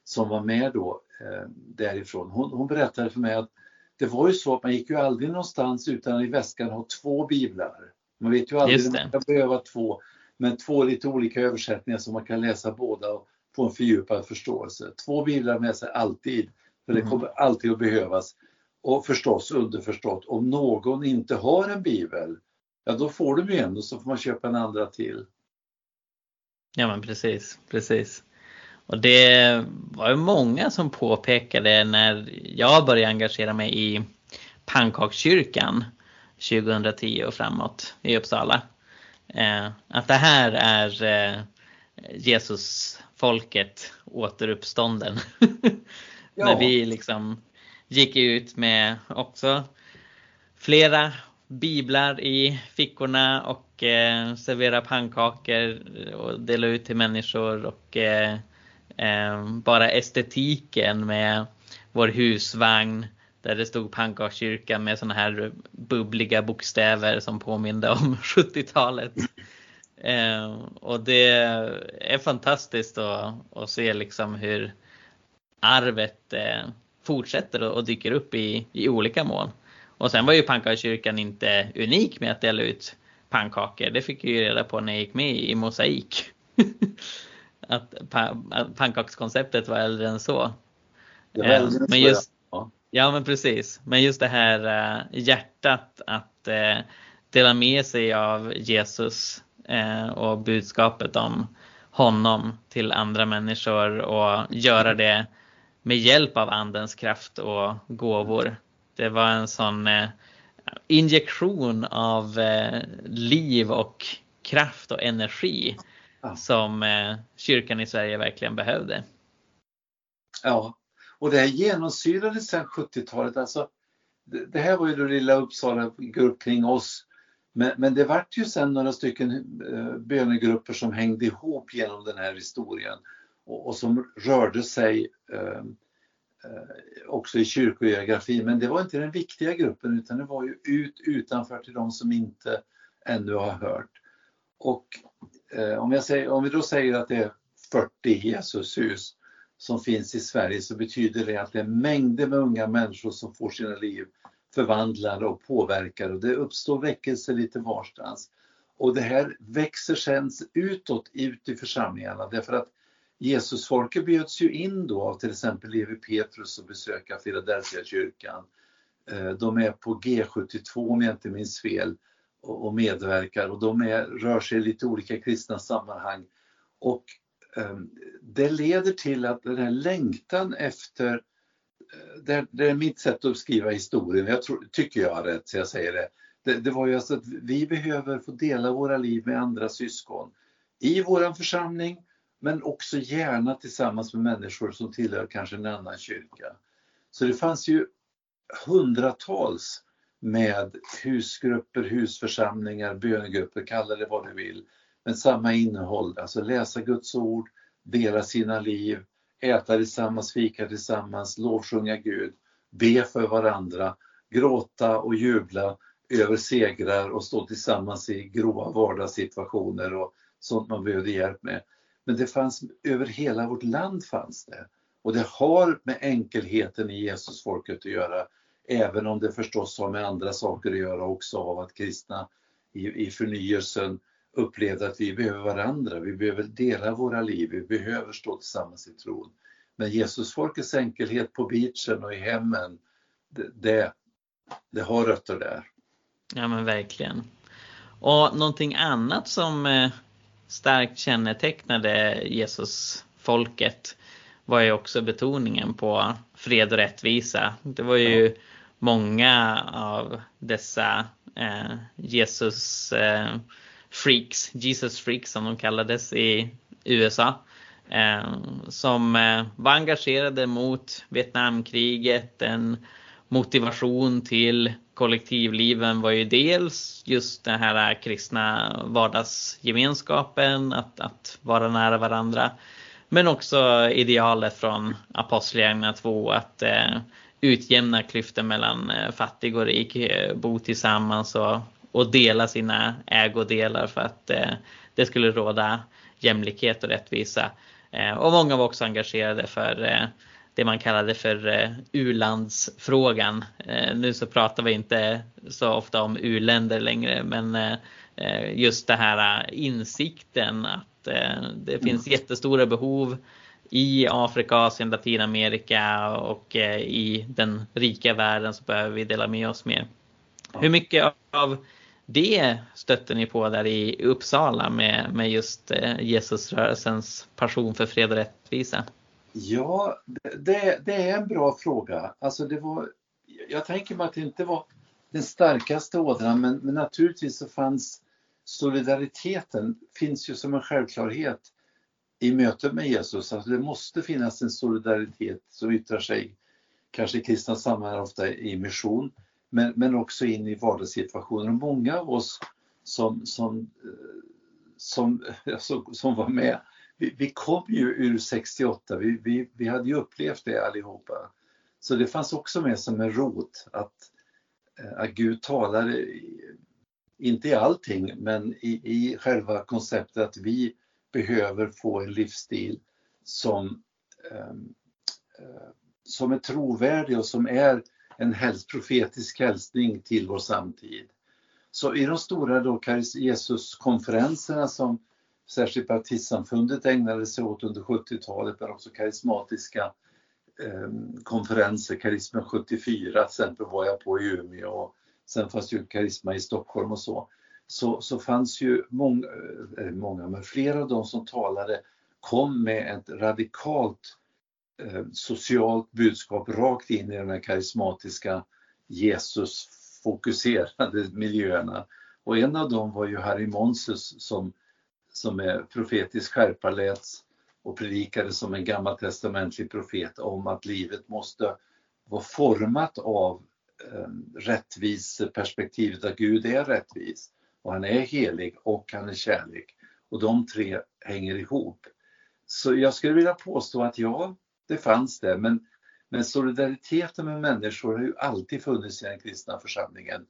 som var med då eh, därifrån. Hon, hon berättade för mig att det var ju så att man gick ju aldrig någonstans utan att i väskan ha två biblar. Man vet ju aldrig om man kan behöva två, men två lite olika översättningar så man kan läsa båda och få en fördjupad förståelse. Två biblar med sig alltid, för det Mm. kommer alltid att behövas. Och förstås underförstått, om någon inte har en bibel, ja då får de ju en och så får man köpa en andra till. Ja men precis, precis. Och det var ju många som påpekade när jag började engagera mig i pannkakskyrkan 2010 och framåt i Uppsala. Eh, att det här är eh, Jesus-folket återuppstånden. (laughs) Ja. När vi liksom gick ut med också flera biblar i fickorna och eh, servera pannkakor och dela ut till människor och eh, eh, bara estetiken med vår husvagn där det stod pannkakskyrkan med såna här bubbliga bokstäver som påminde om (laughs) 70-talet. Eh, och det är fantastiskt att, att se liksom hur arvet eh, fortsätter och, och dyker upp i, i olika mån. Och sen var ju pannkakskyrkan inte unik med att dela ut pannkakor. Det fick jag ju reda på när jag gick med i Mosaik. (laughs) att pa, pannkakskonceptet var äldre än så. Eh, men just, ja. ja men precis. Men just det här eh, hjärtat att eh, dela med sig av Jesus eh, och budskapet om honom till andra människor och göra det med hjälp av andens kraft och gåvor. Det var en sån eh, injektion av eh, liv och kraft och energi Ja. som eh, kyrkan i Sverige verkligen behövde. Ja, och det här genomsyrade sedan 70-talet. Alltså, det, det här var ju då lilla Uppsala grupp kring oss. Men, men det vart ju sen några stycken eh, bönegrupper som hängde ihop genom den här historien och, och som rörde sig eh, eh också i kyrkogeografi. Men det var inte den viktiga gruppen utan det var ju ut utanför till de som inte ännu har hört. Och eh, om, jag säger, om vi då säger att det är 40 Jesushus som finns i Sverige så betyder det att det är mängder med unga människor som får sina liv förvandlade och påverkade och det uppstår väckelse lite varstans. Och det här växer sen utåt, ut i församlingarna därför att Jesusfolket bjöds ju in då av till exempel Levi Petrus att besöka Philadelphia kyrkan. Eh, de är på G72 om jag inte minns fel och medverkar och de är, rör sig i lite olika kristna sammanhang. Och eh, det leder till att den här längtan efter, eh, det, det är mitt sätt att skriva historien, jag tror, tycker jag har rätt så jag säger det. det. Det var ju alltså att vi behöver få dela våra liv med andra syskon i våran församling men också gärna tillsammans med människor som tillhör kanske en annan kyrka. Så det fanns ju hundratals med husgrupper, husförsamlingar, bönegrupper, kalla det vad du vill. Men samma innehåll, alltså läsa Guds ord, dela sina liv, äta tillsammans, fika tillsammans, lovsjunga Gud, be för varandra, gråta och jubla över segrar och stå tillsammans i grova vardagssituationer och sånt man behövde hjälp med. Men det fanns över hela vårt land fanns det. Och det har med enkelheten i Jesusfolket att göra. Även om det förstås har med andra saker att göra också av att kristna i, i förnyelsen upplevde att vi behöver varandra, vi behöver dela våra liv, vi behöver stå tillsammans i tron. Men Jesusfolkets enkelhet på beachen och i hemmen, det, det, det har rötter där. Ja men verkligen. Och någonting annat som eh, starkt kännetecknade Jesusfolket var ju också betoningen på fred och rättvisa. Det var ju många av dessa eh, Jesus eh, freaks, Jesus freaks som de kallades i USA. Eh, som eh, var engagerade mot Vietnamkriget. En motivation till kollektivliven var ju dels just den här kristna vardagsgemenskapen, att, att vara nära varandra. Men också idealet från Apostlagärningarna 2 att eh, utjämna klyftor mellan eh, fattig och rik, eh, bo tillsammans och, och dela sina ägodelar för att eh, det skulle råda jämlikhet och rättvisa. Eh, och många var också engagerade för eh, det man kallade för u-landsfrågan. Nu så pratar vi inte så ofta om u-länder längre men just det här insikten att det finns jättestora behov i Afrika, Asien, Latinamerika och eh, i den rika världen så behöver vi dela med oss mer. Hur mycket av det stötte ni på där i Uppsala med, med just eh, Jesusrörelsens passion för fred och rättvisa? Ja, det, det är en bra fråga. Alltså det var, jag tänker mig att det inte var den starkaste ådran men, men naturligtvis så fanns solidariteten, finns ju som en självklarhet i mötet med Jesus. Alltså det måste finnas en solidaritet som yttrar sig kanske i kristna sammanhang, ofta i mission, men, men också in i vardagssituationer. Många av oss som, som, eh, som, (laughs) som, som var med, vi, vi, kom ju ur 68, vi, vi, vi hade ju upplevt det allihopa. Så det fanns också med som en rot att, eh, att Gud talade, inte i allting, men i, i själva konceptet att vi behöver få en livsstil som, ehm, eh, som är trovärdig och som är en häls profetisk hälsning till vår samtid. Så i de stora då Jesuskonferenserna som särskilt baptistsamfundet ägnade sig åt under 70-talet men också karismatiska eh, konferenser, Karisma 74 till exempel var jag på i Umeå och sen fanns ju Karisma i Stockholm och så så, så fanns ju många, eh, eh, många, men flera av de som talade kom med ett radikalt eh, socialt budskap rakt in i de här karismatiska Jesus-fokuserade (laughs) miljöerna. Och en av dem var ju Harry Monsus som, som med profetisk skärpa läts och predikade som en gammaltestamentlig profet om att livet måste vara format av ehm, rättviseperspektivet att Gud är rättvis och han är helig och han är kärlek. Och de tre hänger ihop. Så jag skulle vilja påstå att ja, det fanns det, men, men solidariteten med människor har ju alltid funnits i den kristna församlingen.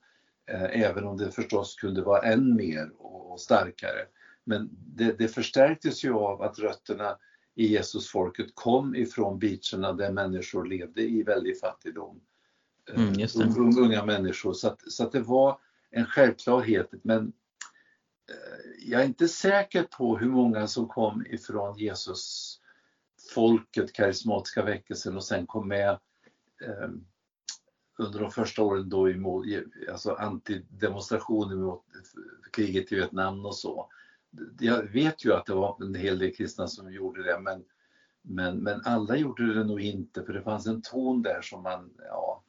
Eh, även om det förstås kunde vara än mer och, och starkare. Men det, det, förstärktes ju av att rötterna i Jesusfolket kom ifrån beacherna där människor levde i väldig fattigdom. Eh, mm, unga människor. Så, att, så att det var en självklarhet. Men eh, jag är inte säker på hur många som kom ifrån Jesus folket, karismatiska väckelsen och sen kom med eh, under de första åren då emot, alltså antidemonstrationer mot kriget i Vietnam och så. Jag vet ju att det var en hel del kristna som gjorde det men, men, men alla gjorde det nog inte för det fanns en ton där som man, ja,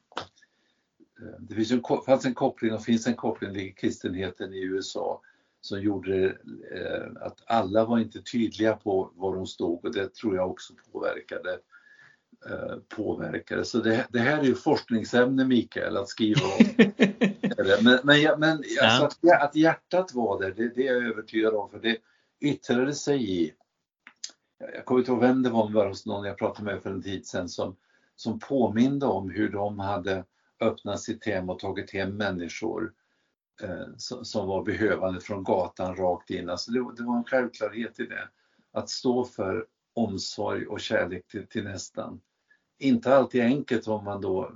eh, det finns en, fanns en koppling och finns en koppling till kristenheten i USA som gjorde eh, att alla var inte tydliga på var de stod och det tror jag också påverkade. Eh, påverkade. Så det, det här är ju forskningsämne Mikael att skriva om. (laughs) men men, men ja. alltså att, att hjärtat var där, det, det är jag övertygad om för det yttrade sig i jag kommer inte ihåg vem det var, men var hos någon jag pratade med för en tid sedan som, som påminde om hur de hade öppnat sitt hem och tagit hem människor eh, som var behövande från gatan rakt in. Alltså det, det, var en självklarhet i det. Att stå för omsorg och kärlek till, till nästan. Inte alltid enkelt om man då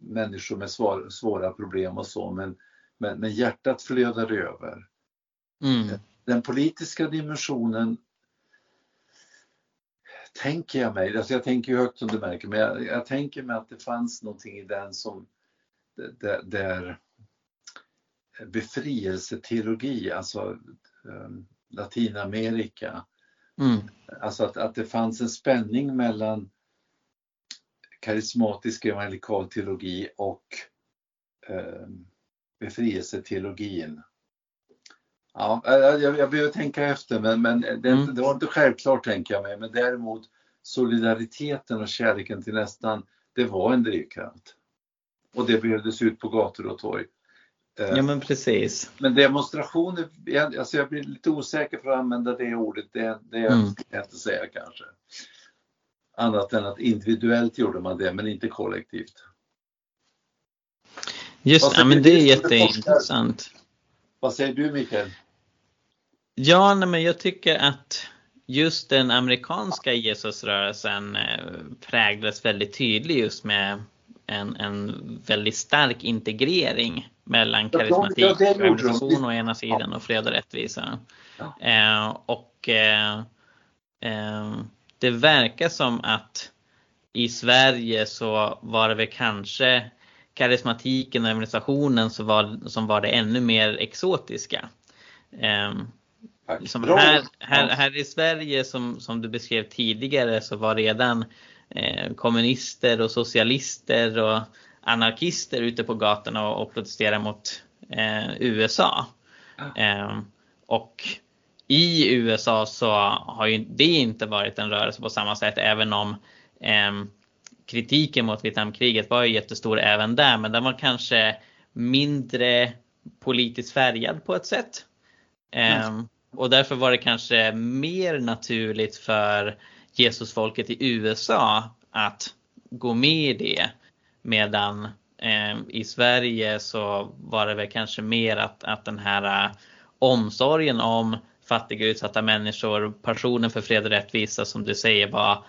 människor med svår, svåra problem och så men, men, men hjärtat flödar över. Mm. Den politiska dimensionen tänker jag mig, alltså jag tänker ju högt som du märker, men jag, jag tänker mig att det fanns någonting i den som där, där befrielseteologi, alltså um, Latinamerika. Mm. Alltså att, att det fanns en spänning mellan karismatisk evangelikal teologi och um, befrielseteologin. Ja, jag, jag behöver tänka efter men, men det, mm. det var inte självklart tänker jag mig. Men däremot solidariteten och kärleken till nästan, det var en drivkraft. Och det behövdes ut på gator och torg. Ja eh, men precis. Men demonstrationer, alltså jag blir lite osäker för att använda det ordet, det, det mm. jag inte säga kanske. Annat än att individuellt gjorde man det men inte kollektivt. Just det, men det är jätteintressant. Vad säger du Mikael? Ja, nej, men jag tycker att just den amerikanska Jesusrörelsen eh, präglas väldigt tydligt just med en, en väldigt stark integrering mellan karismatik och organisation å ena sidan och fred och rättvisa. Ja. Eh, och eh, eh, det verkar som att i Sverige så var det väl kanske karismatiken och organisationen som var, som var det ännu mer exotiska. Eh, som här, här, här i Sverige som, som du beskrev tidigare så var redan eh, kommunister och socialister och anarkister ute på gatorna och, och protesterar mot eh, USA. Eh, och i USA så har ju det inte varit en rörelse på samma sätt även om eh, kritiken mot Vietnamkriget var ju jättestor även där men den var kanske mindre politiskt färgad på ett sätt. Mm. Och därför var det kanske mer naturligt för Jesusfolket i USA att gå med i det. Medan eh, i Sverige så var det väl kanske mer att, att den här äh, omsorgen om fattiga utsatta människor, passionen för fred och rättvisa som du säger var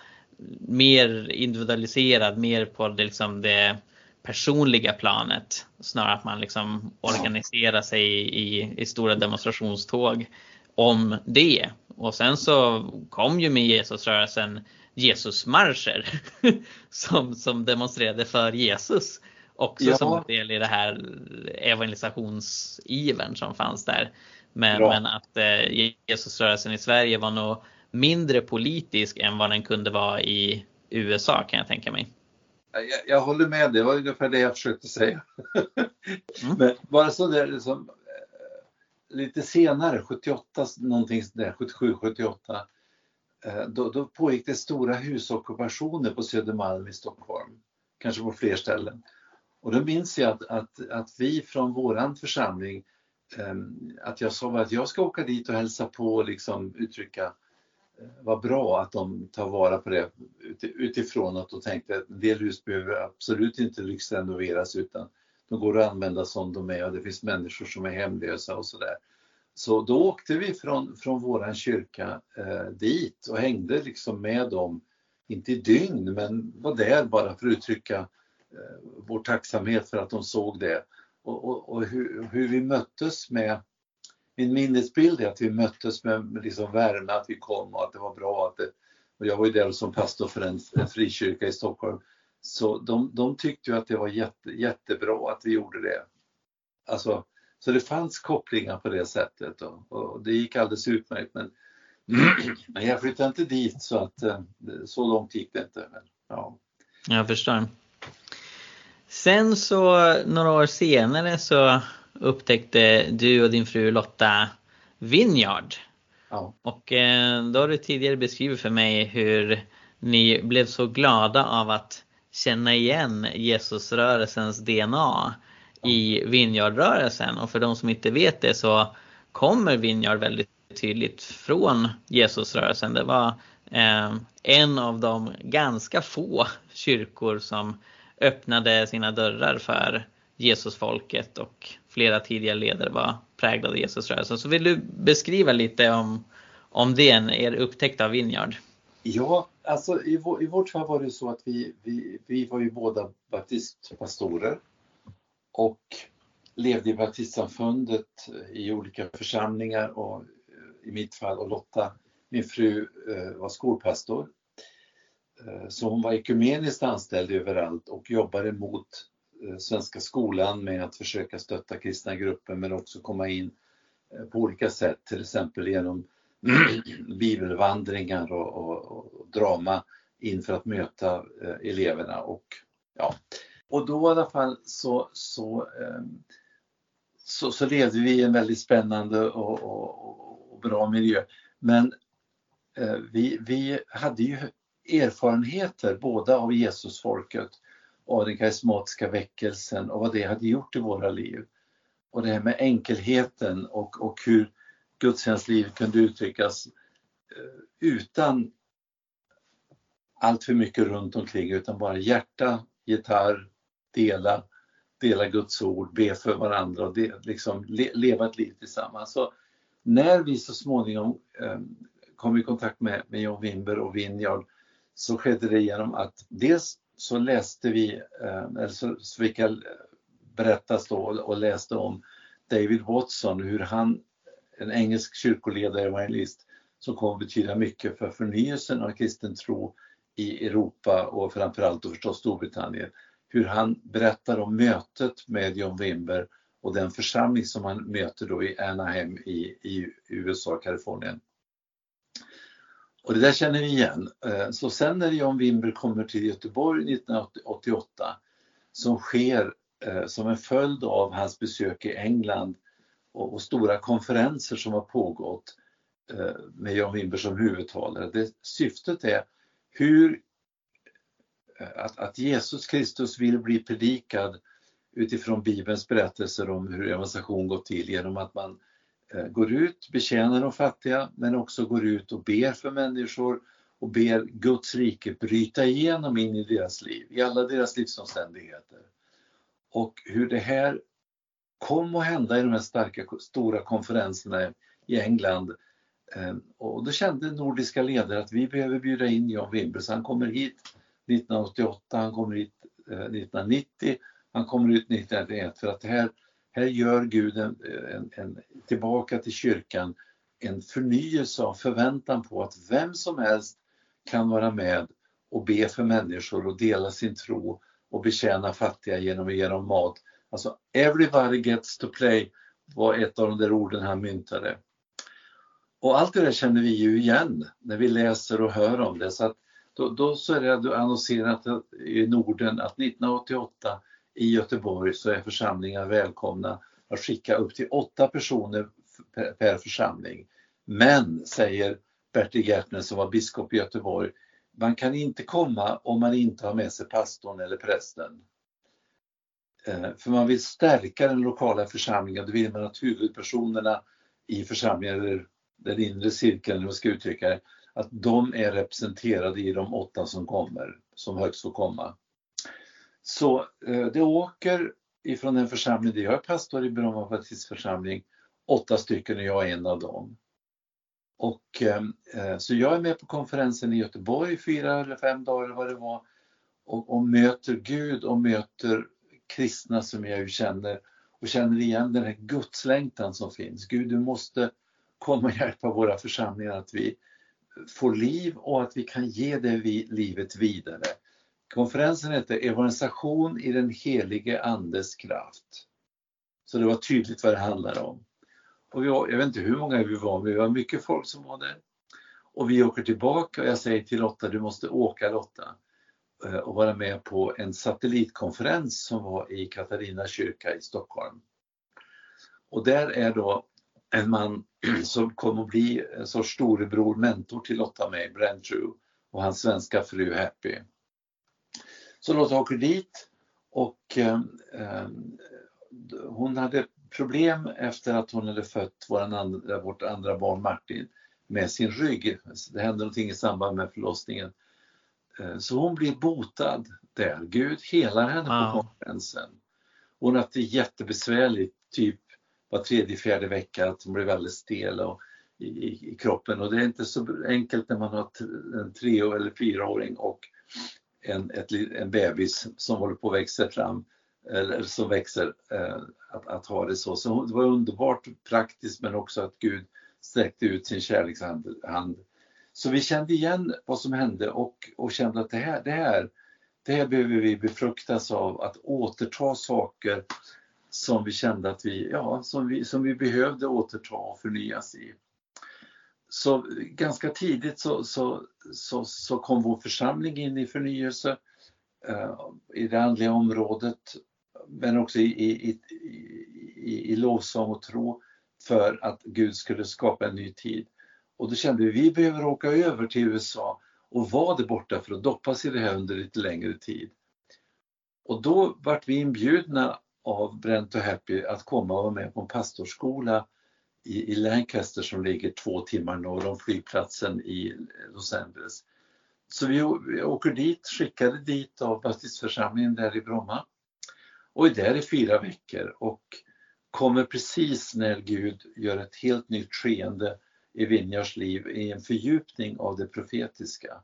mer individualiserad, mer på det, liksom det personliga planet. Snarare att man liksom organiserar sig i, i, stora demonstrationståg om det. Och sen så kom ju med Jesusrörelsen Jesusmarscher (laughs) som, som demonstrerade för Jesus. Också ja. som en del i det här evangelisationsivern som fanns där. Men, men att eh, Jesusrörelsen i Sverige var nog mindre politisk än vad den kunde vara i USA kan jag tänka mig. Jag, jag håller med, det var ungefär det jag försökte säga. Mm. (laughs) Men bara så där liksom, lite senare, 78 någonting där, 77, 78, eh, då, då pågick det stora husockupationer på Södermalm i Stockholm, kanske på fler ställen. Och då minns jag att, att, att vi från våran församling Ehm, att jag sa att jag ska åka dit och hälsa på och liksom uttrycka eh, vad bra att de tar vara på det utifrån att de tänkte att en del hus behöver absolut inte lyxrenoveras utan de går att använda som de är och det finns människor som är hemlösa och sådär. Så då åkte vi från, från våran kyrka eh, dit och hängde liksom med dem, inte i dygn, men var där bara för att uttrycka eh, vår tacksamhet för att de såg det. Och, och, och hur, hur, vi möttes med, min minnesbild är att vi möttes med liksom värme, att vi kom och att det var bra. Att det, och jag var ju där som pastor för en, en frikyrka i Stockholm. Så de, de tyckte ju att det var jätte, jättebra att vi gjorde det. Alltså, så det fanns kopplingar på det sättet och, och det gick alldeles utmärkt. Men, (clears throat) men jag flyttade inte dit så att eh, så långt gick det inte. Men, ja. Jag förstår. Sen så några år senare så upptäckte du och din fru Lotta Vineyard. Ja. Och eh, då har du tidigare beskrivit för mig hur ni blev så glada av att känna igen Jesusrörelsens DNA i Vineyardrörelsen och för de som inte vet det så kommer Vineyard väldigt tydligt från Jesusrörelsen. Det var eh, en av de ganska få kyrkor som öppnade sina dörrar för Jesusfolket och flera tidigare ledare var präglade av Jesusrörelsen. Så vill du beskriva lite om, om det, er upptäckt av Vineyard? Ja, alltså i, vår, i vårt fall var det så att vi, vi, vi var ju båda baptistpastorer och levde i baptistsamfundet i olika församlingar och eh, i mitt fall och Lotta, min fru, eh, var skolpastor. Eh, så hon var ekumeniskt anställd överallt och jobbade mot eh, Svenska skolan med att försöka stötta kristna grupper men också komma in eh, på olika sätt, till exempel genom (clears throat) bibelvandringar och, och, och drama inför att möta eleverna. Och, ja, och då i alla fall så, så, ehm, så, så levde vi i en väldigt spännande och, och, och bra miljö. Men eh, vi, vi hade ju erfarenheter både av Jesusfolket och av den karismatiska väckelsen och vad det hade gjort i våra liv. Och det här med enkelheten och, och hur gudstjänstlivet kunde uttryckas eh, utan allt för mycket runt omkring utan bara hjärta, gitarr, dela, dela Guds ord, be för varandra och de, liksom le, leva ett liv tillsammans. Så när vi så småningom eh, kom i kontakt med, med John Wimber och Vinjard så skedde det genom att dels så läste vi, eh, eller så, så fick jag eh, berättas då och läste om David Watson, hur han, en engelsk kyrkoledare, evangelist, som kommer att betyda mycket för förnyelsen av kristen tro i Europa och framförallt då förstås Storbritannien hur han berättar om mötet med John Wimber och den församling som han möter då i Anaheim i, i USA, Kalifornien. Och det där känner vi igen. Eh, så sen när John Wimber kommer till Göteborg 1988 som sker eh, som en följd av hans besök i England och, och stora konferenser som har pågått eh, med John Wimber som huvudtalare. Det, syftet är hur att, att Jesus Kristus vill bli predikad utifrån Bibelns berättelser om hur evangelisation går till genom att man eh, Eh, går ut, betjänar de fattiga men också går ut och ber för människor och ber Guds rike bryta igenom in i deras liv, i alla deras livsomständigheter. Och hur det här kom att hända i de här starka, stora konferenserna i England. Eh, och då kände nordiska ledare att vi behöver bjuda in John Wimbers. han kommer hit 1988, han kommer hit eh, 1990, han kommer ut 1991 för att här, här gör Gud en, en, en, tillbaka till kyrkan en förnyelse av förväntan på att vem som helst kan vara med och be för människor och dela sin tro och betjäna fattiga genom att ge dem mat. Alltså everybody gets to play var ett av de där orden han myntade. Och allt det där känner vi ju igen när vi läser och hör om det. Så att då, då så är det annonserat i Norden att 1988 i Göteborg så är församlingar välkomna att skicka upp till åtta personer per församling. Men, säger Bertil Gärtner som var biskop i Göteborg, man kan inte komma om man inte har med sig pastorn eller prästen. Eh, för man vill stärka den lokala församlingen. Då vill man att huvudpersonerna i församlingen, eller den inre cirkeln, hur man ska uttrycka det, att de är representerade i de åtta som kommer, som högst får komma. Så eh, det åker ifrån en församling där jag är pastor i Bromma baptistförsamling, åtta stycken och jag är en av dem. Och, ehm, eh, så jag är med på konferensen i Göteborg fyra eller fem dagar eller vad det var och, och möter Gud och möter kristna som jag ju känner och känner igen den här gudslängtan som finns. Gud, du måste komma och hjälpa våra församlingar att vi får liv och att vi kan ge det vi, livet vidare. Konferensen hette Evangelisation i den helige Andes kraft. Så det var tydligt vad det handlar om. Och vi var, jag vet inte hur många vi var, men vi var mycket folk som var där. Och vi åker tillbaka och jag säger till Lotta, du måste åka Lotta eh, och vara med på en satellitkonferens som var i Katarina kyrka i Stockholm. Och där är då en man (clears throat) som kommer att bli en sorts storebror, mentor till Lotta och mig, Brent Drew och hans svenska fru Happy. Så Lotta åker dit och eh, eh, hon hade problem efter att hon hade fött andra, vårt andra barn Martin med sin rygg. Det hände någonting i samband med förlossningen. Eh, så hon blir botad där. Gud helar henne wow. på konferensen. Hon har haft det jättebesvärligt, typ var tredje, fjärde vecka, att hon blir väldigt stel och, i, i, kroppen. Och det är inte så enkelt när man har en tre eller fyraåring och en, ett, en bebis som håller på att växa fram, eller som växer, eh, att, att, ha det så. Så det var underbart praktiskt men också att Gud sträckte ut sin kärlekshand. Så vi kände igen vad som hände och, och kände att det här, det, här, det här behöver vi befruktas av, att återta saker som vi kände att vi, ja, som vi, som vi behövde återta och förnyas i. Så ganska tidigt så, så, så, så kom vår församling in i förnyelse eh, i det andliga området men också i, i, i, i lovsång och tro för att Gud skulle skapa en ny tid. Och då kände vi att vi behöver åka över till USA och vara där borta för att doppas i det här under lite längre tid. Och då vart vi inbjudna av Brent och Happy att komma och vara med på en pastorskola i, i Lancaster som ligger två timmar norr om flygplatsen i Los Angeles. Så vi, vi åker dit, skickade dit av baptistförsamlingen där i Bromma och är där i fyra veckor och kommer precis när Gud gör ett helt nytt skeende i Vinjars liv i en fördjupning av det profetiska.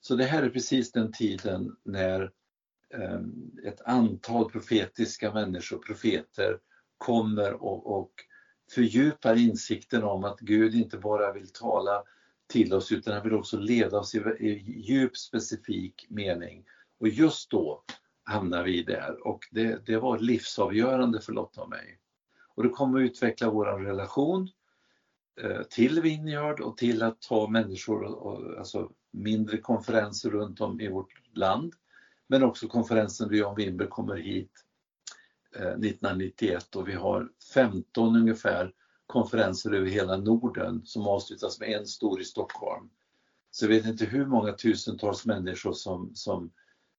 Så det här är precis den tiden när ehm, ett antal profetiska människor, profeter, kommer och, och fördjupar insikten om att Gud inte bara vill tala till oss utan han vill också leda oss i, djup specifik mening. Och just då hamnar vi där och det, det var livsavgörande för Lotta och mig. Och det kommer att utveckla vår relation eh, till Vineyard och till att ta människor, och, alltså mindre konferenser runt om i vårt land. Men också konferensen där Jan Wimber kommer hit 1991 eh, och vi har 15 ungefär konferenser över hela Norden som avslutas med en stor i Stockholm. Så jag vet inte hur många tusentals människor som, som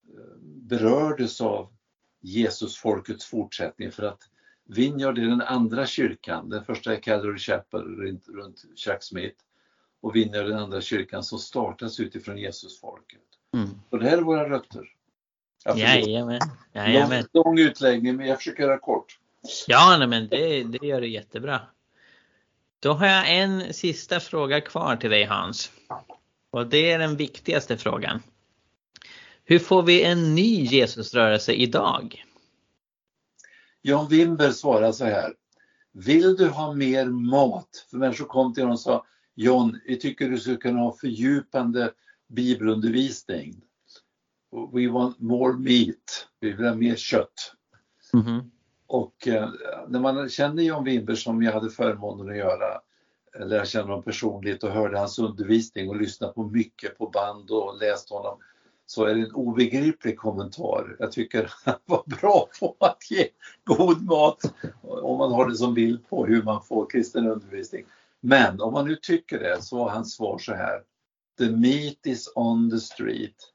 eh, berördes av Jesusfolkets fortsättning för att Vineyard är den andra kyrkan, den första är Calvary Chapel runt, runt Chuck Smith och Vineyard är den andra kyrkan som startas utifrån Jesusfolket. Mm. Och det här är våra rötter. Jajamän. Jajamän. Lång, lång utläggning men jag försöker göra kort. Ja, nej, men det, det gör du jättebra. Då har jag en sista fråga kvar till dig Hans. Och det är den viktigaste frågan. Hur får vi en ny Jesusrörelse idag? Jan Wimber svarar så här. Vill du ha mer mat? För människor kom till honom och sa John, vi tycker du skulle kunna ha fördjupande bibelundervisning. We want more meat. Vi vill ha mer kött. Mm -hmm. Och eh, när man känner Jan Wimber som jag hade förmånen att göra, eh, lära känna honom personligt och hörde hans undervisning och lyssnade på mycket på band och läste honom så är det en obegriplig kommentar. Jag tycker (laughs) han var bra på att ge god mat om man har det som bild på hur man får kristen undervisning. Men om man nu tycker det så var hans svar så här. The meat is on the street.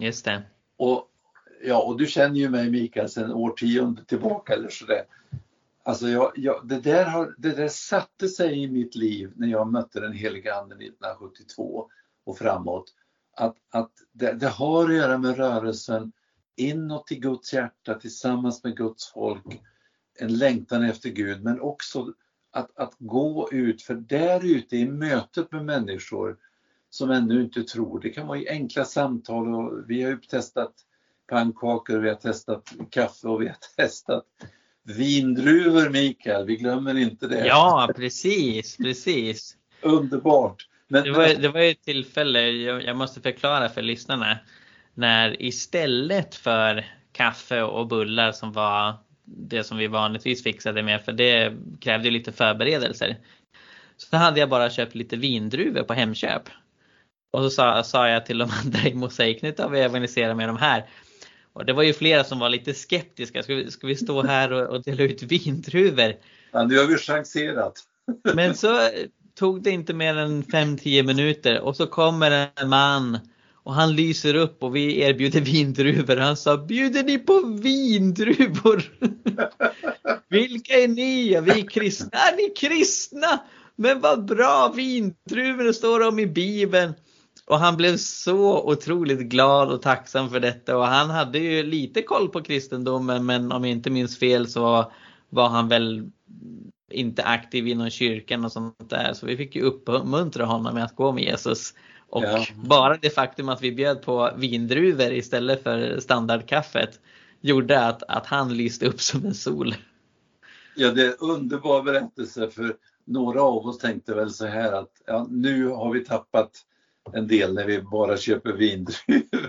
Just det. Och ja, och du känner ju mig Mikael sedan årtionden tillbaka eller sådär. Alltså jag, jag, det, där har, det där satte sig i mitt liv när jag mötte den heliga Anden 1972 och framåt. Att, att det, det har att göra med rörelsen inåt i Guds hjärta tillsammans med Guds folk. En längtan efter Gud men också att, att gå ut, för där ute i mötet med människor som ännu inte tror, det kan vara i enkla samtal och vi har ju testat pannkakor, vi har testat kaffe och vi har (laughs) testat vindruvor Mikael, vi glömmer inte det. Ja, precis, precis. Underbart. Men, det, var, det var ett tillfälle, jag, jag måste förklara för lyssnarna, när istället för kaffe och bullar som var det som vi vanligtvis fixade med för det krävde lite förberedelser. Så hade jag bara köpt lite vindruvor på Hemköp. Och så sa, sa jag till de (laughs) andra i Mosaiknytt att vi evangeliserar med de här. Och det var ju flera som var lite skeptiska. Ska vi, ska vi stå här och, och dela ut vindruvor? Ja, nu har vi chanserat. (laughs) Men så tog det inte mer än 5-10 minuter och så kommer en man och han lyser upp och vi erbjuder vindruvor. Han sa, bjuder ni på vindruvor? (laughs) Vilka är ni? Ja, vi är kristna. Är ni kristna? Men vad bra, vindruvor står om i Bibeln. Och han blev så otroligt glad och tacksam för detta och han hade ju lite koll på kristendomen men om jag inte minns fel så var han väl inte aktiv inom kyrkan och sånt där så vi fick ju uppmuntra honom med att gå med Jesus. Och ja. bara det faktum att vi bjöd på vindruvor istället för standardkaffet gjorde att, att han lyste upp som en sol. Ja, det är en underbar berättelse för några av oss tänkte väl så här att ja, nu har vi tappat en del när vi bara köper vindruvor.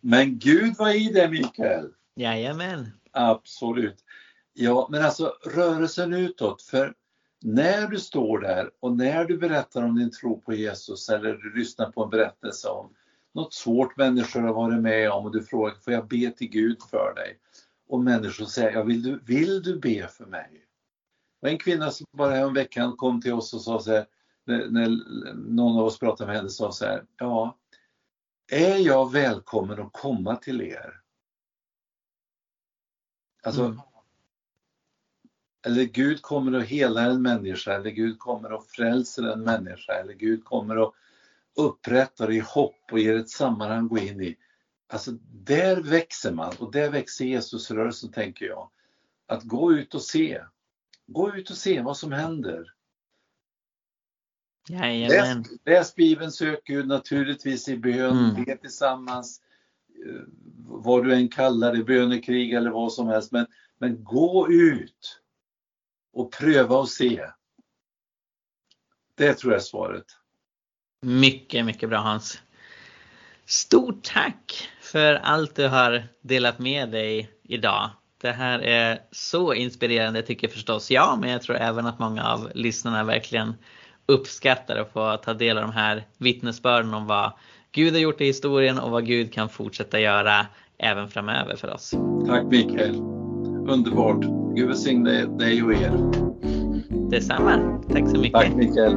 (laughs) men Gud var i det Mikael. Jajamän. Absolut. Ja, men alltså rörelsen utåt. För när du står där och när du berättar om din tro på Jesus eller du lyssnar på en berättelse om något svårt människor har varit med om och du frågar, får jag be till Gud för dig? Och människor säger, ja, vill, du, vill du be för mig? Det var en kvinna som bara en veckan kom till oss och sa så här, när, när någon av oss pratade med henne, sa så här, ja, är jag välkommen att komma till er? Alltså, mm eller Gud kommer att hela en människa eller Gud kommer att frälsa en människa eller Gud kommer att upprätta det i hopp och ger ett sammanhang att gå in i. Alltså där växer man och där växer Jesusrörelsen tänker jag. Att gå ut och se. Gå ut och se vad som händer. Läs, läs Bibeln, sök Gud naturligtvis i bön, mm. be tillsammans. Eh, vad du än kallar det, bönekrig eller vad som helst. Men, men gå ut och pröva och se. Det tror jag är svaret. Mycket, mycket bra Hans. Stort tack för allt du har delat med dig idag. Det här är så inspirerande tycker förstås jag, men jag tror även att många av lyssnarna verkligen uppskattar att få ta del av de här vittnesbörden om vad Gud har gjort i historien och vad Gud kan fortsätta göra även framöver för oss. Tack Mikael. Underbart. Gud välsigne dig och er. Detsamma. Tack så mycket. Tack Mikael.